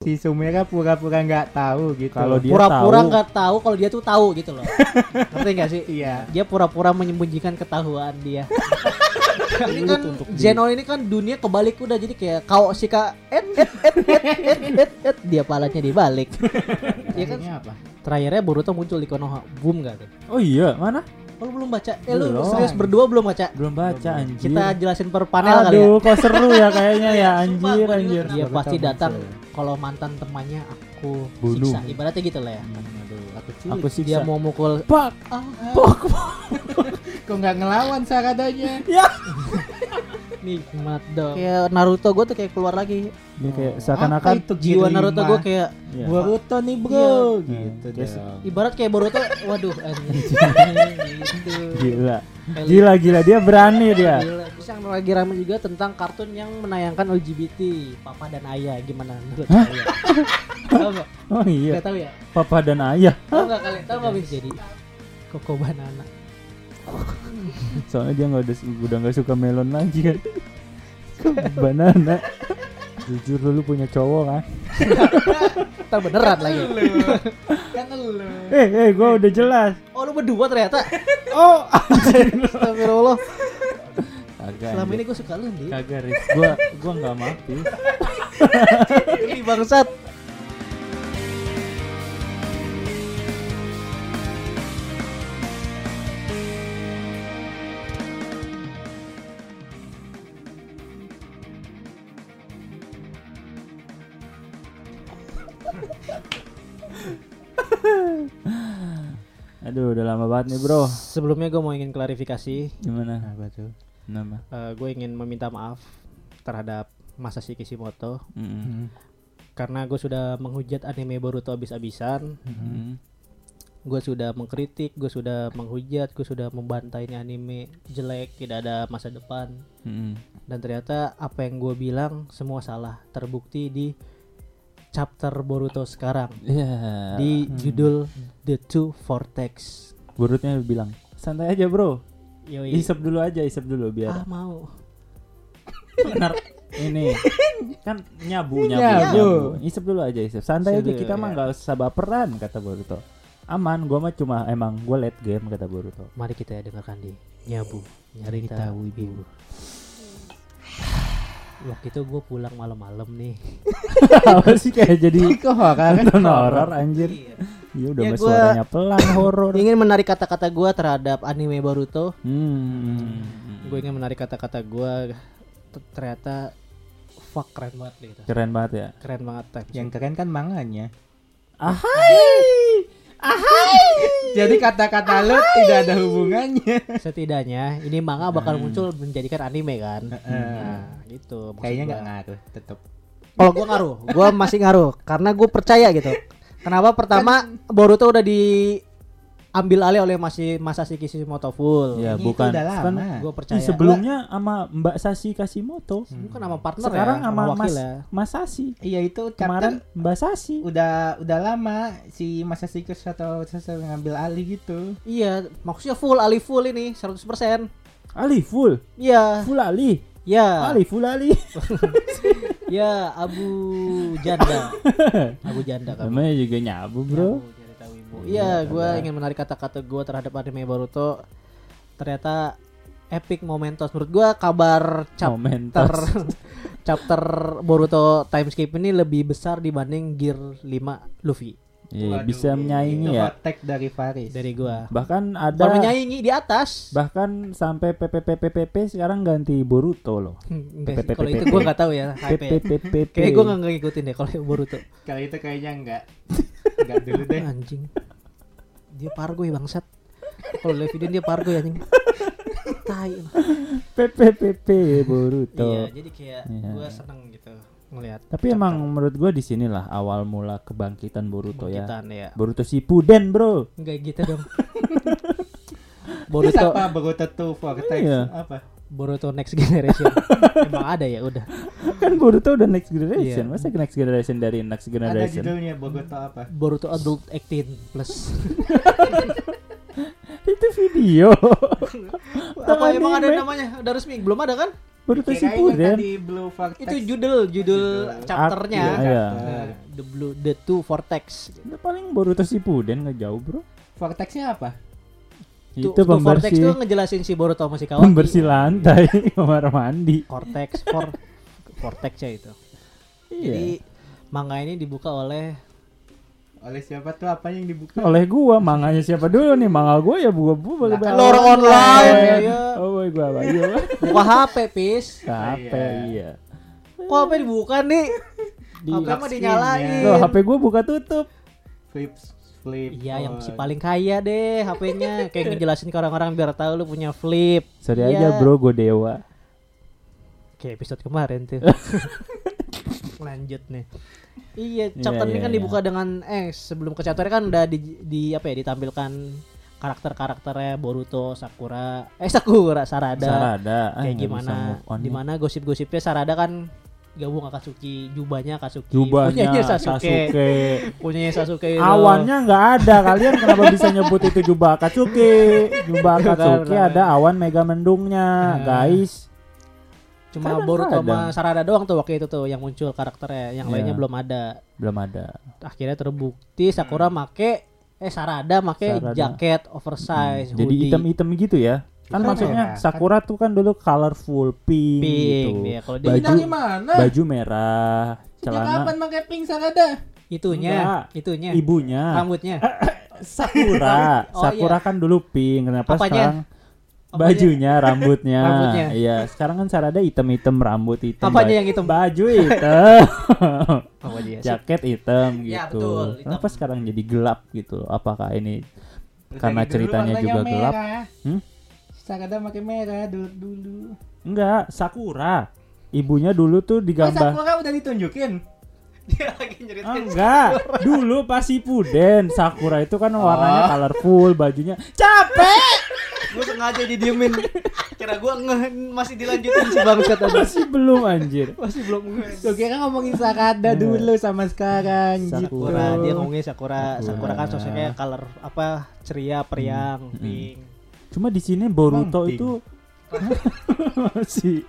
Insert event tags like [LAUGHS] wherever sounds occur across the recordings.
Si Sumera pura-pura nggak tahu gitu. Kalau dia Pura-pura nggak tahu kalau dia tuh tahu gitu loh. [LAUGHS] Ngerti nggak sih? Iya. Dia pura-pura menyembunyikan ketahuan dia. [LAUGHS] ini kan Zenon ini kan dunia kebalik udah jadi kayak kau si kak et et et et et et et dia palanya dibalik. [LAUGHS] Iya kan apa? terakhirnya Boruto muncul di Konoha. Boom gak tuh? Oh iya, mana? Oh, lu belum baca? Eh lu Belum. serius berdua belum baca? Belum baca anjir. Kita jelasin per panel kali ya. Aduh, kok seru ya kayaknya ya [LAUGHS] Sumpah, anjir juga anjir. Dia Baru pasti datang kalau mantan temannya aku Bunuh. siksa. Ibaratnya gitu lah ya. Aduh, Aku sih. aku sih Dia mau mukul Pak. ah, [LAUGHS] Kok nggak ngelawan Saradanya? [LAUGHS] nikmat dong. Kayak Naruto gue tuh kayak keluar lagi. Dia kayak seakan-akan itu Jiwa? Naruto gue kayak Iya. Boruto nih bro. Iya. Gitu Yes. dong. ibarat kayak Boruto. Waduh anjing. gitu. [LAUGHS] gila. Gila gila dia berani dia. Gila. Terus yang lagi ramai juga tentang kartun yang menayangkan LGBT, Papa dan Ayah gimana menurut kalian? Tahu nggak? Oh iya, Nggak tahu ya? papa dan ayah. Tahu nggak kalian? Tahu nggak bisa jadi Koko Banana? Soalnya dia nggak udah udah nggak suka melon lagi kan. Banana. Jujur dulu punya cowok kan. Tahu beneran lagi. Kan lu. Eh, eh, gua udah jelas. Oh lu berdua ternyata. Oh, Astagfirullah. kagak. Selama ini gue suka lu nih. kagak Riz. Gua gua nggak mati. Ini bangsat. [LAUGHS] Aduh, udah lama banget nih, Bro. Sebelumnya gue mau ingin klarifikasi. Gimana? Apa tuh? Nama? gue ingin meminta maaf terhadap Masashi Kishimoto Mm-mm. karena gue sudah menghujat anime Boruto abis-abisan. Mm-mm. Gue sudah mengkritik, gue sudah menghujat, gue sudah membantai ini anime jelek, tidak ada masa depan. Mm-mm. Dan ternyata apa yang gue bilang semua salah, terbukti di chapter Boruto sekarang Iya. di judul The Two Vortex. Burutnya bilang, santai aja, Bro. Yoi. Isep dulu aja, isep dulu Ah biar mau. benar ini kan nyabu nyabu, Nyabu. nyabu. Isep dulu aja, isep. Santai aja Sudah, kita mah ya. nggak usah baperan kata Boruto. Aman, gua mah cuma emang gua late game kata Boruto. Mari kita dengarkan di Nyabu Nyari Cerita tahu ibu Waktu itu gue pulang malam-malam nih [LAUGHS] Apa sih kayak jadi [LAUGHS] Kok horor? [LAUGHS] nonton horor anjir. Iya udah Ya, suaranya pelan horor. Ingin menarik kata-kata gue terhadap anime Boruto Hmm. Gue ingin menarik kata-kata gue Ternyata Fuck keren banget gitu. Keren banget ya. Keren banget Yang keren kan manganya. Ahai. Jadi kata-kata lu tidak ada hubungannya. Setidaknya ini manga bakal muncul menjadikan anime kan Nah gitu Kayaknya nggak ngaruh, tetep. Kalau gue ngaruh, gue masih ngaruh karena gue percaya gitu. Kenapa? Pertama, Boruto udah diambil alih oleh masih Masashi Kishimoto full. Ya Ini itu bukan udah lama. kan Gue Ih, percaya. sebelumnya sama Mbak Sasi Kasimoto. bukan sama partner Sekarang ya, sama Mas ya. Mas Sasi. Iya itu Kemarin Mbak Sasi. udah udah lama si Masa Sikus atau sesuatu ngambil alih gitu. Iya, maksudnya full alih full ini 100%. Ali full. Iya, Full Ali. ya, Ali full Ali. [LAUGHS] ya Abu Janda. [LAUGHS] Abu Janda kan. Namanya juga nyabu, Bro. Iya, gue ingin menarik kata-kata gue terhadap anime Boruto. Ternyata epic momentos. Menurut gue kabar chapter Momentos. chapter Boruto time skip ini lebih besar dibanding Gear 5 Luffy Iya, Waduh, bisa menyaingi ya. take dari Faris. dari gua. Bahkan Ada ada menyaingi di atas. bahkan sampai PPPPP sekarang ganti Boruto loh. Enggak kalau itu gua nggak tahu ya. hype ya. PPPP. Kayak gua nggak ngikutin deh kalau Boruto. Kali itu kayaknya enggak. Enggak dulu deh. [LAUGHS] Anjing. Dia pargo ya bangsat. Kalau live video dia pargo ya anjing. Tai. PPPP Boruto. Iya, jadi kayak Iya. gua seneng gitu ngelihat. Tapi emang menurut gua di sinilah awal mula kebangkitan Boruto ya. Ya. Boruto Shippuden, Bro. Enggak gitu dong. [LAUGHS] Boruto apa Boruto 2 Vortex? Iya. Apa? Boruto Next Generation. [LAUGHS] Emang ada ya udah. Kan Boruto udah next generation. Iya. Masa next generation dari next Ada generation? judulnya Boruto apa? Boruto Adult 18 plus. [LAUGHS] Itu video. [LAUGHS] Apa emang ada namanya? Ada resmi? Belum ada kan? Boruto Shippuden. tadi Blue Vortex. Itu judul judul chapternya. Iya, iya. Nah, the blue the two vortex. Udah paling Boruto Shippuden nggak jauh bro. Vortexnya apa? Itu tuh vortex pembersih tuh ngejelasin si Boruto sama si Kawaki. pembersih lantai [LAUGHS] kamar mandi. Cortex for vortex ya itu. Iya. Jadi manga ini dibuka oleh Oleh siapa tuh apa yang dibuka? oleh gua manganya siapa dulu nih manga gua ya gua gua Lah, balik Lor online. Iya. oh boy gua apa iya buka HP, Pis. HP Iya. iya Kok HP dibuka nih? di HP mah dinyalain. Loh, HP gua buka tutup flip. Iya, yang si paling kaya deh HP-nya. Kayak ngejelasin ke orang-orang biar tahu lu punya flip. sorry Iya. aja bro gua dewa Kayak episode kemarin tuh. [LAUGHS] Lanjut nih. Iya, chapter Iya, ini iya, kan iya. dibuka dengan eh sebelum ke chapter kan udah di, di apa ya ditampilkan karakter-karakternya Boruto, Sakura, eh Sakura, Sarada. Sarada ah, Kayak bisa gimana? Di mana gosip-gosipnya Sarada kan gabung Akatsuki, jubahnya Akatsuki, jubahnya punyanya Sasuke, Sasuke, punyanya Sasuke. awannya nggak ada kalian kenapa bisa nyebut itu jubah Akatsuki jubah Akatsuki ada awan mega mendungnya Hmm. guys Cuma Kadang Boruto sama. Sarada doang tuh waktu itu tuh yang muncul karakternya, yang Iya. lainnya belum ada. belum ada Akhirnya terbukti Sakura make eh Sarada make Sarada. jaket oversize, jadi hoodie. hitam-hitam gitu ya kan maksudnya ya. Sakura tuh kan dulu colorful pink, pink gitu dia kalau baju gimana? baju merah Sejak celana kapan pakai pink Sarada? itunya, Enggak. itunya. ibunya Rambutnya. [LAUGHS] Sakura [LAUGHS] Oh, Sakura kan dulu pink kenapa Apanya? sekarang Apanya? bajunya [LAUGHS] rambutnya Rambutnya. iya sekarang kan Sarada hitam-hitam rambut hitam Apanya baju- yang hitam? baju hitam jaket hitam gitu Ya, betul, hitam. kenapa sekarang jadi gelap gitu apakah ini Karena dulu ceritanya juga gelap. merah. Hmm? Sarada pakai merah dulu dulu. enggak Sakura ibunya dulu tuh Oh, digambar Sakura udah ditunjukin. [LAUGHS] Dia lagi nyeritain. Ah, enggak dulu pas Shippuden Sakura itu kan warnanya Oh. colorful bajunya capek Gue sengaja didiemin. Kira gue nge masih dilanjutin si bangsat tadi. masih belum anjir Masih belum Gue kira ngomongin Sarada Iya. dulu sama sekarang Sakura, gitu. dia ngomongnya Sakura. Sakura. Sakura kan sosoknya color apa ceria, periang, Hmm. Cuma di sini Boruto Bang, itu [LAUGHS] masih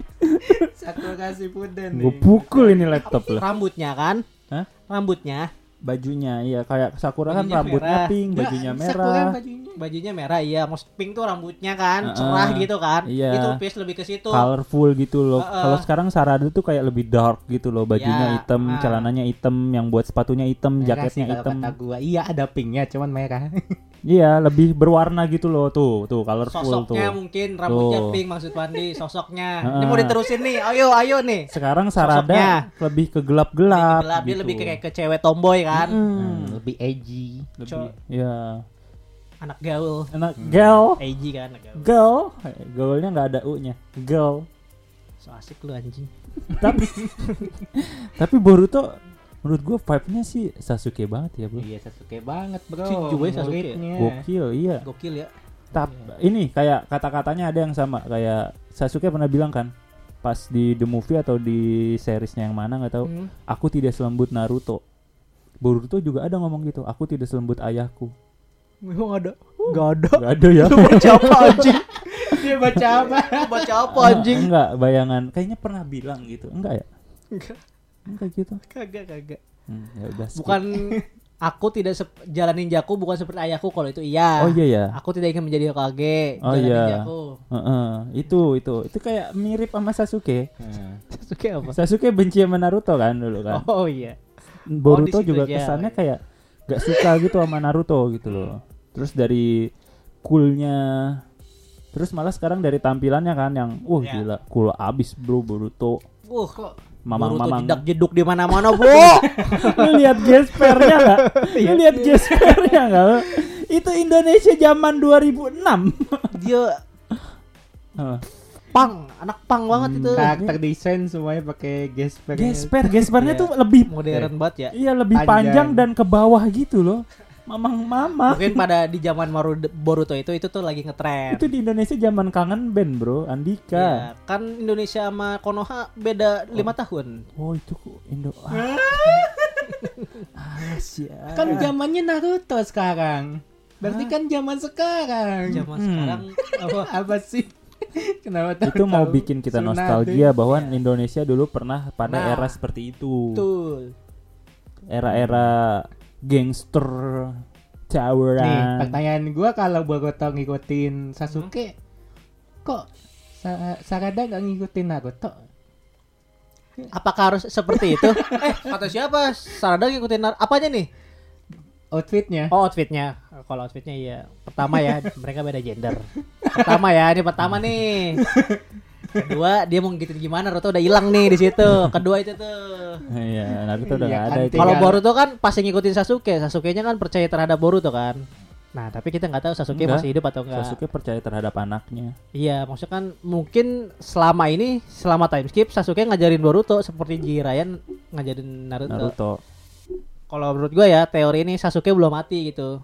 Sakura Shippuden gue nih. pukul ini laptop lah Rambutnya kan? Hah? Rambutnya, bajunya iya kayak Sakura kan Bajunya rambutnya merah. pink bajunya Sakura merah bajunya. bajunya merah iya, mas pink tuh rambutnya kan, Heeh. cerah gitu kan. Iya. Itu pis lebih ke situ. colorful gitu loh Heeh. kalau sekarang Sarada tuh kayak lebih dark gitu loh bajunya Ya, hitam ah. celananya hitam yang buat sepatunya hitam Merah sih jaketnya kalau hitam kata gua. Iya ada pinknya cuman merah. [LAUGHS] iya lebih berwarna gitu loh tuh tuh colorful Sosoknya tuh mungkin rambutnya Tuh. pink maksud Pandi, sosoknya. Heeh. Ini mau diterusin nih. Ayo, ayo nih. sekarang Sarada Sosoknya. lebih ke gelap-gelap Gelap, dia gitu. lebih kayak ke cewek tomboy kan. Mm, lebih edgy. lebih ya Anak gaul. anak girl AG kan anak gaul. Eh, gaulnya nggak ada u nya girl So asik lu anjing. tapi [LAUGHS] tapi Boruto menurut gue vibe-nya sih Sasuke banget ya bro Iya Sasuke banget bro. Si Jue Sasuke. Gokil iya Gokil ya. Tap, ini kayak kata-katanya ada yang sama kayak Sasuke pernah bilang kan pas di the movie atau di seriesnya yang mana nggak tahu Hmm. aku tidak selembut Naruto Boruto juga ada ngomong gitu aku tidak selembut ayahku Memang ada. Gak ada. Gak ada ya Baca apa [LAUGHS] anjing? Dia baca apa? Baca apa anjing? enggak bayangan kayaknya pernah bilang gitu enggak ya Enggak, enggak gitu kagak kagak. Hmm, ya udah. Bukan aku tidak sep- jalan ninjaku bukan seperti ayahku kalau itu iya. oh iya ya Aku tidak ingin menjadi Hokage. Oh, jalan iya. ninjaku. Heeh, itu itu itu kayak mirip sama Sasuke Sasuke apa? Sasuke benci sama Naruto kan dulu kan Oh iya. Boruto di situ juga aja. kesannya kayak gak suka gitu sama Naruto gitu loh. Terus dari coolnya, terus malah sekarang dari tampilannya kan yang, wah Ya. gila, cool abis bro Boruto. Uh, kok Mamang-mamang. jedak jeduk di mana-mana, Bu. [LAUGHS] Lu lihat gespernya nggak? Iya. Lu lihat gespernya nggak? Itu Indonesia zaman 2006. Dia. Pang, anak pang banget itu. Karakter desain semuanya pakai gesper. Gesper, [LAUGHS] gespernya Iya. tuh lebih Modern banget ya. Iya lebih Panjang. panjang dan ke bawah gitu loh. Mamang mama. Mungkin pada di zaman Maru- Boruto itu itu tuh lagi ngetren. Itu di Indonesia zaman kangen band bro, Andika. Iya, kan Indonesia sama Konoha beda lima tahun. Oh itu kok Indo. [LAUGHS] Ah, ah. Kan zamannya Naruto sekarang. Berarti kan zaman sekarang. Zaman Hmm. sekarang apa? Apa sih? [LAUGHS] Kenapa itu mau bikin kita nostalgia bahwa Iya. Indonesia dulu pernah pada Nah, era seperti itu. Betul. Era-era gangster Nih, tawuran. pertanyaan gua kalau Boruto ngikutin Sasuke, kok Sa- Sarada nggak ngikutin Naruto? Apakah harus seperti itu? [LAUGHS] eh, kata siapa? Sarada ngikutin nar- apanya nih? Outfitnya? Oh, outfitnya. Kalau outfitnya iya. Pertama ya, mereka beda gender. Pertama ya, ini pertama nih. Kedua, dia mau ngikutin gimana? Naruto udah hilang nih di situ. Kedua itu tuh. Iya, Naruto udah Iya kan, ada Kalau Boruto kan pasti ngikutin Sasuke. Sasuke-nya kan percaya terhadap Boruto kan. Nah, tapi kita nggak tahu Sasuke Enggak. masih hidup atau enggak. Sasuke percaya terhadap anaknya. Iya, maksudnya kan mungkin selama ini selama time skip Sasuke ngajarin Boruto seperti Jiraiya ngajarin Naruto. Naruto Kalau menurut gue ya teori ini Sasuke belum mati gitu.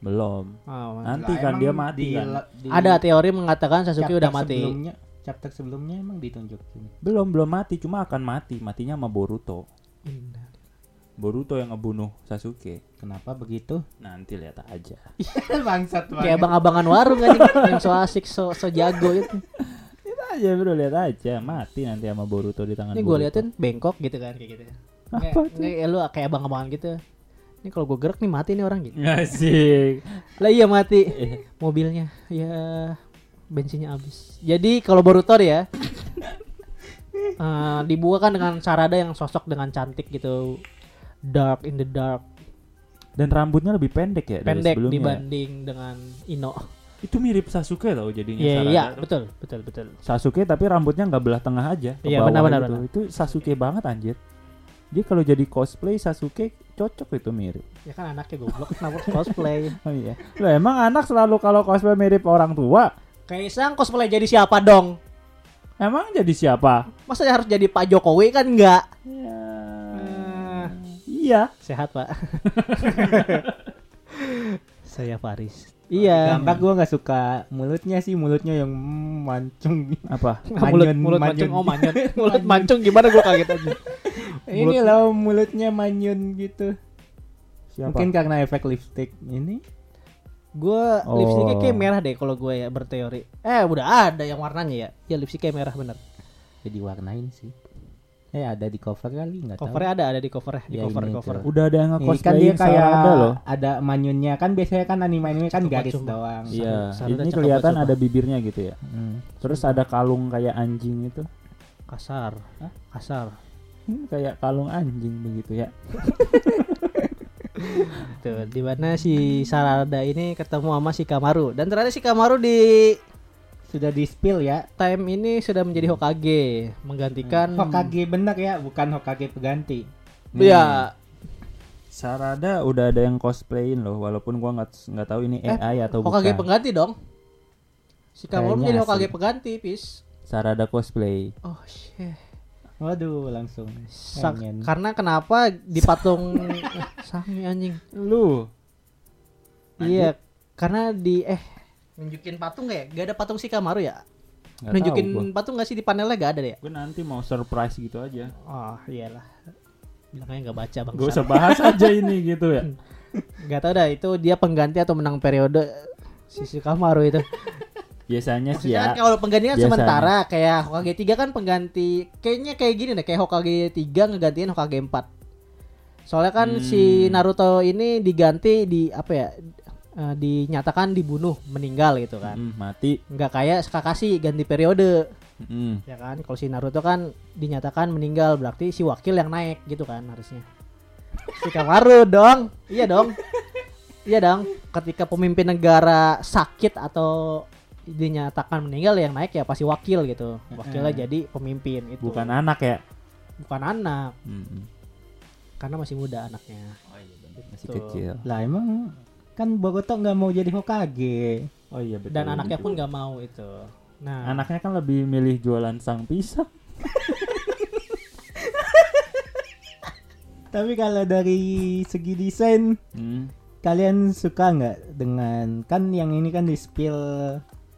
belum. Oh, Nanti Lah, kan dia mati di- kan. di ada teori mengatakan Sasuke udah mati. Sebelumnya, chapter sebelumnya emang ditunjukin. Belum belum mati, cuma akan mati. Matinya sama Boruto. Boruto yang ngebunuh Sasuke. Kenapa begitu? Nanti lihat aja. [LAUGHS] Bangsat banget. Kayak abang-abangan warung kan yang so asik so, so jago itu. Lihat aja bro, lihat aja. Mati nanti sama Boruto di tangan Ini gue liatin bengkok gitu kan kayak gitu. Nggak, Apa nggak, ya lu kayak abang-abangan gitu. Ini kalau gue gerak nih mati nih orang gitu. Asik. Lah iya mati. Mobilnya ya bensinnya habis. Jadi kalau Boruto ya [LAUGHS] eh dibuka kan dengan Sarada yang sosok dengan cantik gitu. Dark in the dark, Dan rambutnya lebih pendek ya dari pendek sebelumnya. dibanding dengan Ino. Itu mirip Sasuke tau jadinya Iya Sarada iya tuh. betul betul betul. Sasuke tapi rambutnya nggak belah tengah aja. Iya, bawah benar, benar, gitu. benar. Itu Sasuke banget anjir. Dia kalau jadi cosplay Sasuke cocok itu mirip. Ya kan anaknya goblok kenapa cosplay. [LAUGHS] Oh iya. Lah emang anak selalu kalau cosplay mirip orang tua. Kaisang cosplay jadi siapa dong? Emang jadi siapa? Masa harus jadi Pak Jokowi kan enggak? Ya. Eh, Iya. sehat pak. [LAUGHS] Saya Faris. Iya. Gambar gua nggak suka mulutnya sih mulutnya yang mancung. Apa? [LAUGHS] mulut Manyun, mulut manyun. mancung oh manyun [LAUGHS] mulut mancung gimana gua kaget aja [LAUGHS] Ini loh mulutnya manyun gitu. Siapa? Mungkin karena efek lipstick ini. gua Oh. lipstiknya kayak merah deh kalau gue ya berteori eh udah ada yang warnanya ya ya lipstiknya merah bener Jadi warnain sih. Eh ada di cover kali nggak tahu. covernya ada ada di covernya di Ya, cover ini cover tuh. Udah ada yang Ini kan dia kayak Sarada loh. ada manyunnya kan biasanya kan anime-anime kan Cuma- garis cuma. doang. Iya, ini kelihatan ada bibirnya gitu ya. Hmm. Terus ada kalung kayak anjing itu. kasar Hah? kasar Hmm, kayak kalung anjing begitu ya. [LAUGHS] tuh di mana si Sarada ini ketemu sama si Kamaru dan ternyata si Kamaru di Sudah di spill ya. time ini sudah menjadi Hokage menggantikan Hokage bener ya, bukan Hokage peganti. ya Sarada udah ada yang cosplayin loh, walaupun gua nggak nggak tahu ini Eh, AI atau Hokage bukan. pengganti dong si Kayaknya menjadi asli. Hokage pengganti pis Sarada cosplay. oh shit Waduh, langsung. Sak- pengen. karena kenapa di patung [LAUGHS] sangi anjing Lu iya karena di eh nunjukin patung gak ya gak ada patung si Kamaru ya Nggak nunjukin tahu gua. patung gak sih di panelnya gak ada deh ya Gue nanti mau surprise gitu aja. oh iyalah bilangnya nggak baca bang Gak usah bahas [LAUGHS] aja ini gitu ya. nggak tahu dah itu dia pengganti atau menang periode si si Kamaru itu Biasanya sih ya. kan kalau penggantian biasanya. sementara kayak Hokage 3 kan pengganti kayaknya kayak gini deh kayak Hokage 3 ngegantiin Hokage 4. Soalnya kan Hmm. si Naruto ini diganti di apa ya? Eh, dinyatakan dibunuh, meninggal gitu kan. Mm, mati. Nggak kayak Kakashi ganti periode, Mm. ya kan? Kalau si Naruto kan dinyatakan meninggal berarti si wakil yang naik gitu kan harusnya. Si Kamaru [LAUGHS] dong. Iya dong. Iya dong. Ketika pemimpin negara sakit atau dinyatakan meninggal yang naik ya pasti wakil gitu. Wakilnya jadi pemimpin itu. Bukan anak ya. bukan anak Mm. karena masih muda anaknya. Masih Tuh. kecil. Lah emang kan Boruto nggak mau jadi Hokage. Oh iya betul. Dan anaknya pun nggak mau itu. Nah, Anaknya kan lebih milih jualan sang pisang. [LAUGHS] Tapi kalau dari segi desain Hmm. kalian suka nggak dengan kan yang ini kan di spill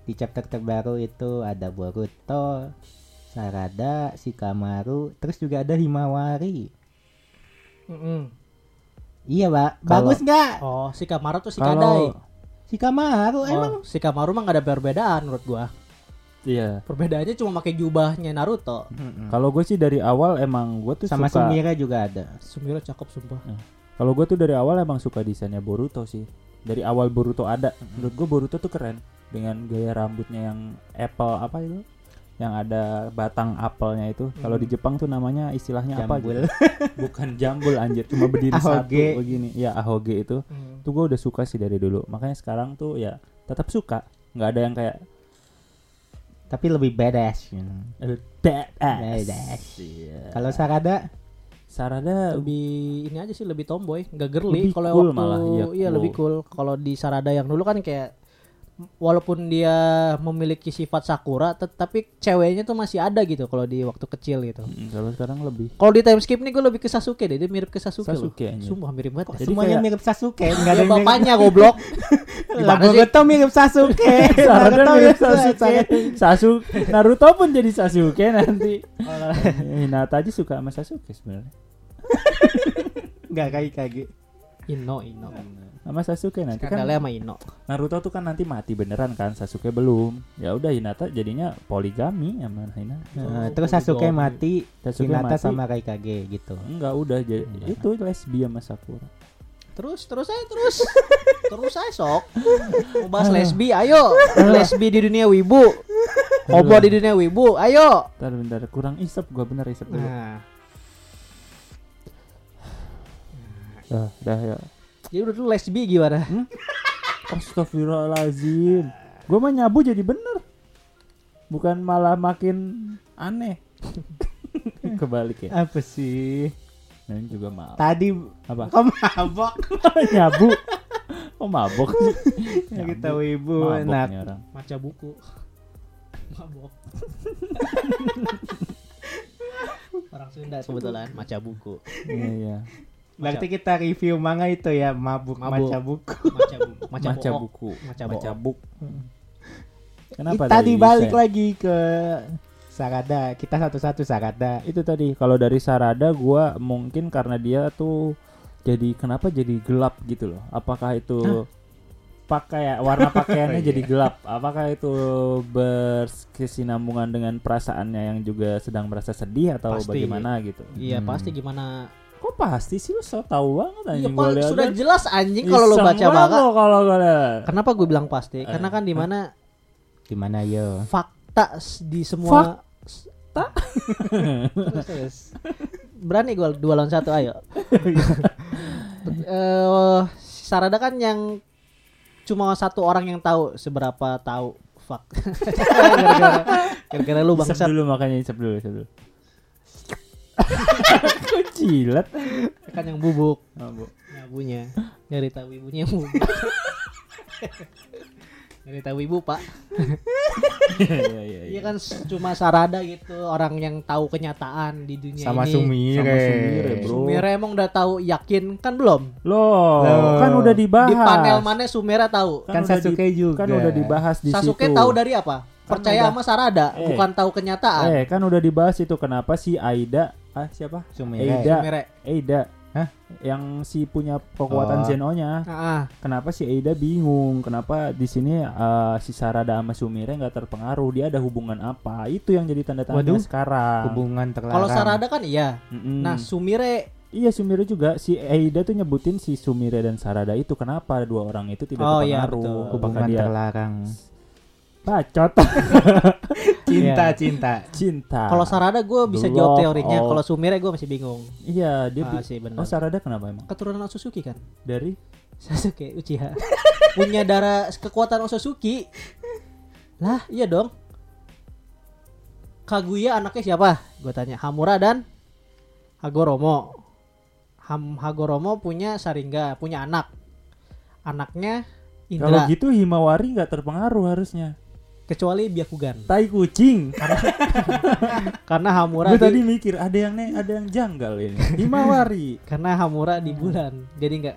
di chapter terbaru itu ada Boruto, Sarada, Shikamaru, terus juga ada Himawari. mm-mm. Iya, Pak. Bagus nggak? oh si Kamaru tuh si Kadai. Shikamaru emang Oh, si Kamaru mah gak ada perbedaan menurut gua. Iya. Perbedaannya cuma pakai jubahnya Naruto. Mm-mm. Kalau gue sih dari awal emang gue tuh sama suka. Sumire juga ada. Sumire cakep sumpah. Kalau gue tuh dari awal emang suka desainnya Boruto sih. Dari awal Boruto ada, menurut gue Boruto tuh keren dengan gaya rambutnya yang apple apa itu? Yang ada batang apelnya itu. Kalau di Jepang tuh namanya istilahnya apa? Jambul. gitu? [LAUGHS] Bukan jambul anjir, cuma berdiri satu Ahoge. begini. Ya ahoge itu. Hmm. Tuh gue udah suka sih dari dulu. Makanya sekarang tuh ya tetap suka. nggak ada yang kayak Tapi lebih badass. you know. badass. Badass. Iya. Kalau Sarada Sarada lebih ini aja sih lebih tomboy, nggak girly. Kalau cool waktu malah, iya, iya cool. lebih cool. Kalau di Sarada yang dulu kan kayak walaupun dia memiliki sifat sakura, tetapi ceweknya tuh masih ada gitu kalau di waktu kecil gitu. Kalau sekarang lebih Kalau di time skip nih gue lebih ke Sasuke deh, dia mirip ke Sasuke, Sasuke, loh. Sumpah mirip banget. Jadi semuanya kayak- mirip Sasuke, enggak Enggak ada bapaknya goblok. Lah [LAUGHS] Gimana sih? Boruto mirip Sasuke. [LAUGHS] Naruto mirip Sasuke. Sasuke Naruto pun jadi Sasuke nanti. [LAUGHS] Hinata aja suka sama Sasuke sebenarnya. Enggak kayak kage. Ino, Ino. Sama Sasuke nanti kan sama Ino. Naruto tuh kan nanti mati beneran kan Sasuke belum. Ya udah Hinata jadinya poligami sama Hinata. Nah, Oh, terus Sasuke poligami. mati, Sasuke Hinata mati. sama Raikage gitu. Enggak udah jadi Udah. itu lesbi sama Sakura. Terus, terus aja terus. [LAUGHS] terus aja sok. Mau bahas lesbi, ayo. lesbi di dunia wibu. Homo di dunia wibu, ayo. Bentar bentar kurang isep gua bener isep dulu. Nah, Dah, dah ya. Jadi udah dulu lesbi gimana? Astagfirullahalazim. Gua mah nyabu jadi bener. Bukan malah makin aneh. [LAUGHS] Kebalik ya. Apa sih? Ini juga maaf. Tadi Apa? kok mabok? [LAUGHS] nyabu. Oh mabok. [LAUGHS] Ya, kita wibu Mabok enak. nih orang. Maca buku. Mabok. Orang Sunda kebetulan maca buku. Iya iya. Berarti kita review manga itu ya mabuk, Mabuk. maca buku. Maca [LAUGHS] buku. Maca, Maca buku. Maca Maca bohong. buk. Ih, Kenapa tadi balik Sen? lagi ke Sarada. Kita satu-satu Sarada. Itu tadi kalau dari Sarada gua mungkin karena dia tuh jadi kenapa jadi gelap gitu loh. Apakah itu pakai warna pakaiannya [LAUGHS] Oh, iya. jadi gelap? Apakah itu berkesinambungan dengan perasaannya yang juga sedang merasa sedih atau Pasti. bagaimana gitu? Iya Hmm. pasti gimana? Kok pasti sih lu so tau banget Iya anjing lihat sudah kan. jelas anjing kalau lo Iseng baca banget kalau. Kenapa gue bilang pasti? Karena kan di mana Gimana yo? fakta di semua terus. [LAUGHS] Berani gue dua lawan satu ayo. Eh Sarada kan yang cuma satu orang yang tahu seberapa tahu fak. [LAUGHS] gara-gara, lu bangsat dulu makanya dulu, dulu. Kok jilat? kan yang bubuk Oh, Bu. nyabunya. Nyari tahu ibunya yang bubuk. Nyari tahu ibu pak. Iya iya Iya kan s- cuma Sarada gitu orang yang tahu kenyataan di dunia Sama ini. Sumire. Sama Sumire, bro. Sumire emang udah tahu yakin kan belum? Loh, Loh. kan udah dibahas. Di panel mana Sumire tahu? Kan udah Sasuke juga. Kan udah dibahas di Sasuke situ. tahu dari apa? Kan Percaya udah- sama Sarada, Eh. bukan tahu kenyataan. Eh, kan udah dibahas itu kenapa si Aida ah siapa? Sumire. Eida. Sumire. Eida. Hah? Yang si punya kekuatan Oh. Zenonya. Ah, ah. Kenapa si Eida bingung? Kenapa di sini eh, si Sarada sama Sumire nggak terpengaruh? Dia ada hubungan apa? Itu yang jadi tanda tanya sekarang. Hubungan terlarang. Kalau Sarada kan iya. Mm-mm. Nah, Sumire Iya Sumire juga si Eida tuh nyebutin si Sumire dan Sarada itu kenapa dua orang itu tidak Oh, iya, terpengaruh betul. apakah hubungan dia terlarang. Bacot [LAUGHS] Cinta, Iya. cinta. cinta kalau Sarada gue bisa jawab teorinya, of- kalau Sumire gue masih bingung. iya dia Ah, sih benar. oh Sarada kenapa emang Keturunan Otsutsuki kan? dari Sasuke Uchiha. [LAUGHS] Punya darah kekuatan Otsutsuki. Lah, iya dong. Kaguya anaknya siapa? Gue tanya. Hamura dan Hagoromo. Ham Hagoromo punya Saringa, punya anak. Anaknya kalau Indra, gitu Himawari nggak terpengaruh harusnya kecuali Byakugan. tai kucing Karena [LAUGHS] Hamura gue di- tadi mikir ada yang nih ada yang janggal ini Himawari karena Hamura di bulan. Jadi nggak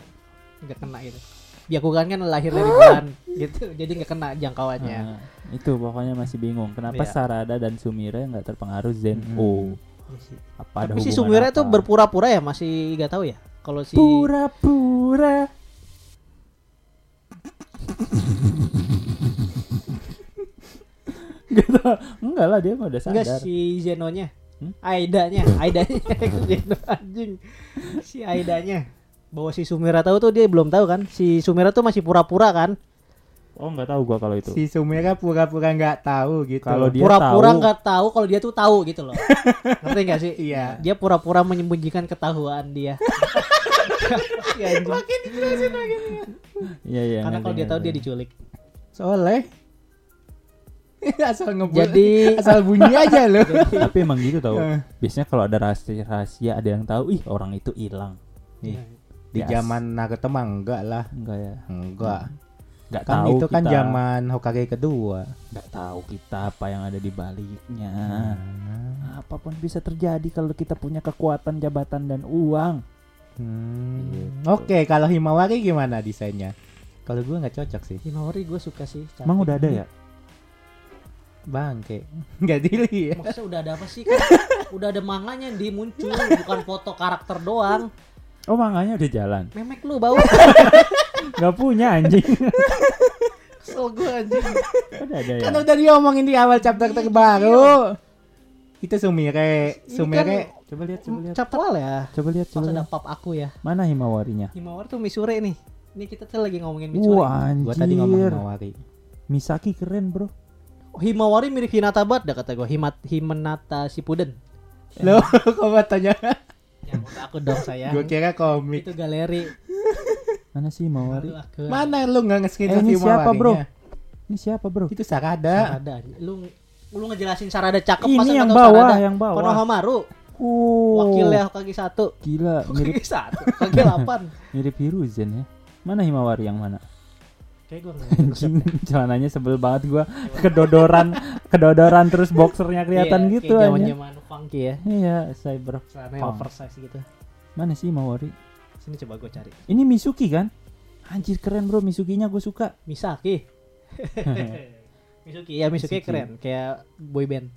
nggak kena gitu. Byakugan kan lahir dari bulan gitu. Jadi nggak kena jangkauannya. Nah, itu pokoknya masih bingung kenapa Iya. Sarada dan Sumire nggak terpengaruh Zen Mm-mm. Oh apa ada Tapi si Sumire apa? tuh berpura-pura ya masih nggak tahu ya. Kalau si pura-pura gitu. Enggak lah dia mah udah sadar. Enggak si Zenonya. Hmm? Aidanya, Aidanya [LAUGHS] Zeno anjing. Si Aidanya. Bahwa si Sumira tahu tuh dia belum tahu kan. Si Sumira tuh masih pura-pura kan. Oh enggak tahu gua kalau itu. Si Sumera pura-pura nggak tahu gitu. Kalau dia Pura-pura tahu- nggak tahu kalau dia tuh tahu gitu loh. [LAUGHS] Ngerti gak sih? Iya. Dia pura-pura menyembunyikan ketahuan dia. Si [LAUGHS] anjing. Iya iya. Karena kalau dia tahu ngerti. dia diculik. Soleh. [LAUGHS] asal ngebul. Jadi- [LAUGHS] asal bunyi [LAUGHS] aja loh. Tapi emang gitu tau. Eh. Biasanya kalau ada rahasia rahasia ada yang tahu, ih orang itu hilang. Ih, Di Bias. zaman Naruto mah enggak lah. Enggak ya. Enggak. Enggak Kan tahu itu kan kita. zaman Hokage kedua. Enggak tahu kita apa yang ada di baliknya. Hmm. Apa pun bisa terjadi kalau kita punya kekuatan, jabatan dan uang. Hmm. Gitu. Oke, kalau Himawari gimana desainnya? Kalau gua nggak cocok sih. Himawari gue suka sih. cantik. Emang udah ada ya? Bangke. [LAUGHS] Nggak dilihat. Maksudnya udah ada apa sih kan? [LAUGHS] udah ada manganya yang dimuncul, bukan foto karakter doang. Oh manganya udah jalan. Memek lu bau. [LAUGHS] Nggak punya anjing. Kesel gue anjing. udah ada ya. Kan udah diomongin di awal chapter terbaru. Itu Sumire. Ini Sumire. Coba lihat, coba lihat. Chapter awal ya. Coba lihat, coba lihat. pap aku ya. Mana Himawarinya? Himawari tuh Misure nih. Ini kita tuh lagi ngomongin Misure. Wah anjir. Gua tadi ngomong Himawari. Misaki keren bro. Himawari mirip Hinata banget dah kata gue. Himat Himenata Shippuden. Loh, [LAUGHS] kok tanya? Ya aku dong saya. Gua kira komik. Itu galeri. Mana sih Himawari? Aduh. Mana lu nggak nge-screenshot Eh, ini siapa, bro? Ini siapa bro? Itu Sarada. Sarada. Lu lu ngejelasin Sarada cakep Ini masa yang bawah, Sarada? yang bawah. Konohamaru. Oh. Wakilnya Hokage 1. Gila, mirip Hokage 1. Hokage 8. mirip Hiruzen ya. Mana Himawari yang mana? Kayak gue Anjing, celananya sebel banget gua. Kedodoran, kedodoran terus boxernya kelihatan gitu aja. Zaman zaman funky ya. Iya, cyber. Celananya oversize gitu. Mana sih Himawari? Sini coba gue cari. Ini Misuki kan? Anjir keren bro, Misukinya gue suka. Misaki. [LAUGHS] [LAUGHS] Misuki ya Misuki Misuki. keren kayak boy band.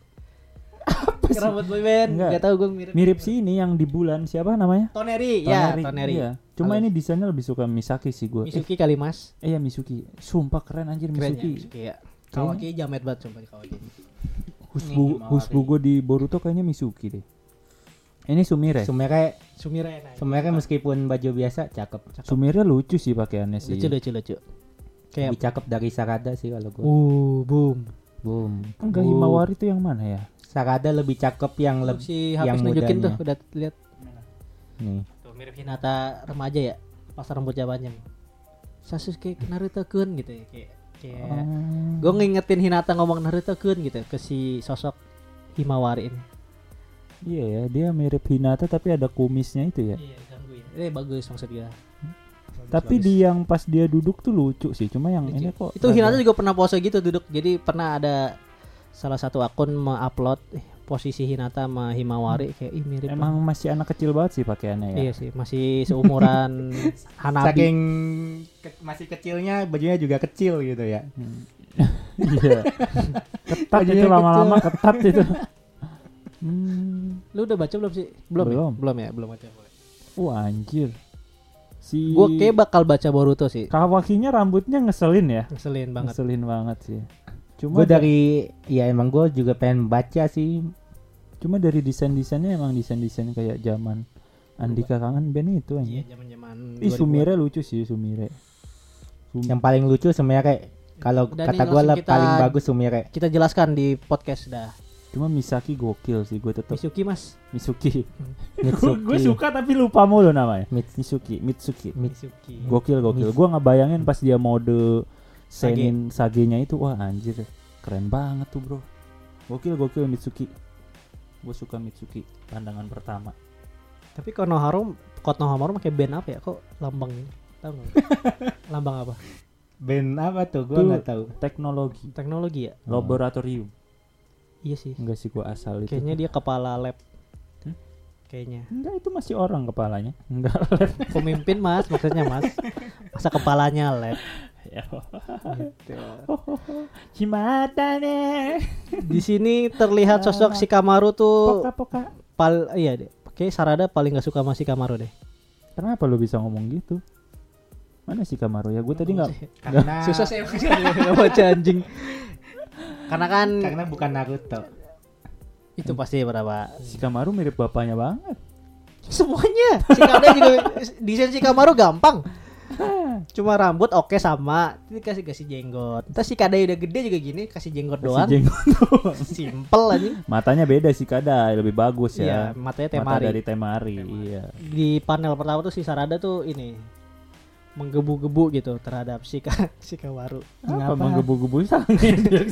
Apa Rambut boy band. Enggak. Gak tau gue mirip. Mirip sih ini yang di bulan siapa namanya? Toneri, ya Toneri. Toneri. Iya. Cuma Halus. ini desainnya lebih suka Misaki sih gue. Misuki kali mas. Eh, iya Misuki. Sumpah keren anjir Keren ya Misuki. Misuki ya. Kawaki jamet banget sumpah di Kawaki. Husbu, Nih, Husbu gue di Boruto kayaknya Misuki deh. Ini Sumire. Sumire, Sumire enak. Sumire meskipun baju biasa cakep. Sumire lucu sih pakaiannya sih. lucu lucu lucu. Kayak Lebih cakep dari Sarada sih kalau gua. uh boom. Boom. Enggak. Himawari tuh yang mana ya? Sarada lebih cakep yang lebih si yang habis nunjukin tuh mudanya. udah lihat nih. tuh mirip Hinata remaja ya pas rambutnya panjang. Sasuke Naruto kun gitu ya kayak kayak Oh. gue ngingetin Hinata ngomong Naruto kun gitu ke si sosok Himawari ini. Iya ya, dia mirip Hinata tapi ada kumisnya itu ya. Iya gangguin. Eh bagus maksud gue. Tapi di yang pas dia duduk tuh lucu sih. Cuma yang ini kok itu Hinata juga pernah pose gitu duduk. Jadi pernah ada salah satu akun mengupload posisi Hinata sama Himawari kayak ih mirip. emang masih anak kecil banget sih pakaiannya ya. Iya sih, masih seumuran [LAUGHS] Hanabi. Saking ke- masih kecilnya bajunya juga kecil gitu ya. Hmm. [LAUGHS] Iya. ketat Bajunya itu lama-lama ketat [LAUGHS] itu. Hmm. Lu udah baca belum sih? Belum. Belum. Ya? Belum ya, belum baca. Wah anjir. Si Gue kayak bakal baca Boruto sih. Kawakinya rambutnya ngeselin ya. Ngeselin banget. Ngeselin banget sih. Cuma Gue dari ya emang gue juga pengen baca sih. cuma dari desain-desainnya emang desain-desain kayak zaman Andika Kangen Band itu Iya, aja. zaman-zaman Ih 2000-an. Sumire lucu sih Sumire. Sum- Yang paling lucu sebenarnya kalau Udah kata gue lah paling bagus Sumire. Kita jelaskan di podcast dah. Cuma Misaki gokil sih gue tetap Misuki Mas. Misuki. [LAUGHS] Mitsuki. gue suka tapi lupa mulu namanya. Mits- Mitsuki, Mitsuki. Misuki. Gokil gokil. Gue ngebayangin pas dia mode senin sagenya itu wah anjir keren banget tuh bro. Gokil gokil Mitsuki. Gue suka Mitsuki pandangan pertama. Tapi Konohamaru Konohamaru pakai band apa ya? Kok lambang ini? Tahu nggak? [LAUGHS] lambang apa? Band apa tuh? Gue nggak tahu. Teknologi, Teknologi ya? laboratorium. Iya sih. Enggak sih gue asal itu. Kayaknya dia kepala lab. Hmm? Kayaknya. Enggak itu masih orang kepalanya. Enggak lab. Pemimpin Mas, maksudnya Mas. [LAUGHS] Masa kepalanya lab. Ya. Gitu. [LAUGHS] Nih. Di sini terlihat sosok si Kamaru tuh Poka poka. pal iya deh. Oke, Sarada paling gak suka sama si Kamaru deh. Kenapa lu bisa ngomong gitu? Mana sih Kamaru ya? Gue tadi nggak Karena [LAUGHS] Susah sih [LAUGHS] nggak baca anjing. Karena kan Karena bukan Naruto. itu pasti berapa? Shikamaru mirip bapaknya banget. Semuanya. Shikada juga desain Shikamaru gampang. Cuma rambut oke sama, ini kasih kasih jenggot. Terus Shikada udah gede juga gini, kasih jenggot Kasih doang. jenggot [LAUGHS] doang. Simple aja. Matanya beda sih kada, lebih bagus Iya, ya. matanya Mata temari. dari temari, iya. Di panel pertama tuh si Sarada tuh ini menggebu-gebu gitu terhadap Shika Shikamaru. Apa Kenapa? menggebu-gebu [LAUGHS] sange dia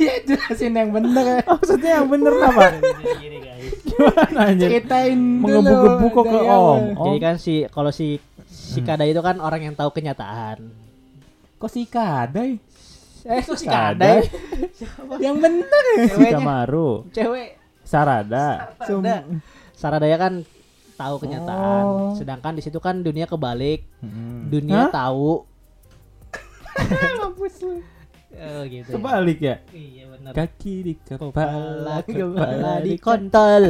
ya jelasin yang bener. Maksudnya yang bener apa? Gini guys. Gimana anjir? Ceritain dulu. Menggebu-gebu kok ke gaya Om. Jadi kan si kalau si Shikada itu kan orang yang tahu kenyataan. Kok si Kadai? Eh, itu Shikada? Shikada. yang bener. Ceweknya. Shikamaru, Cewek Sarada. Sarada. Sarada ya kan tahu kenyataan. Oh. Sedangkan di situ kan dunia kebalik. Hmm. Dunia Hah? tahu. [LAUGHS] Mampus lu. Oh gitu. ya. Kebalik ya? Iya benar. Kaki di Kepala kepala, kepala di kontol.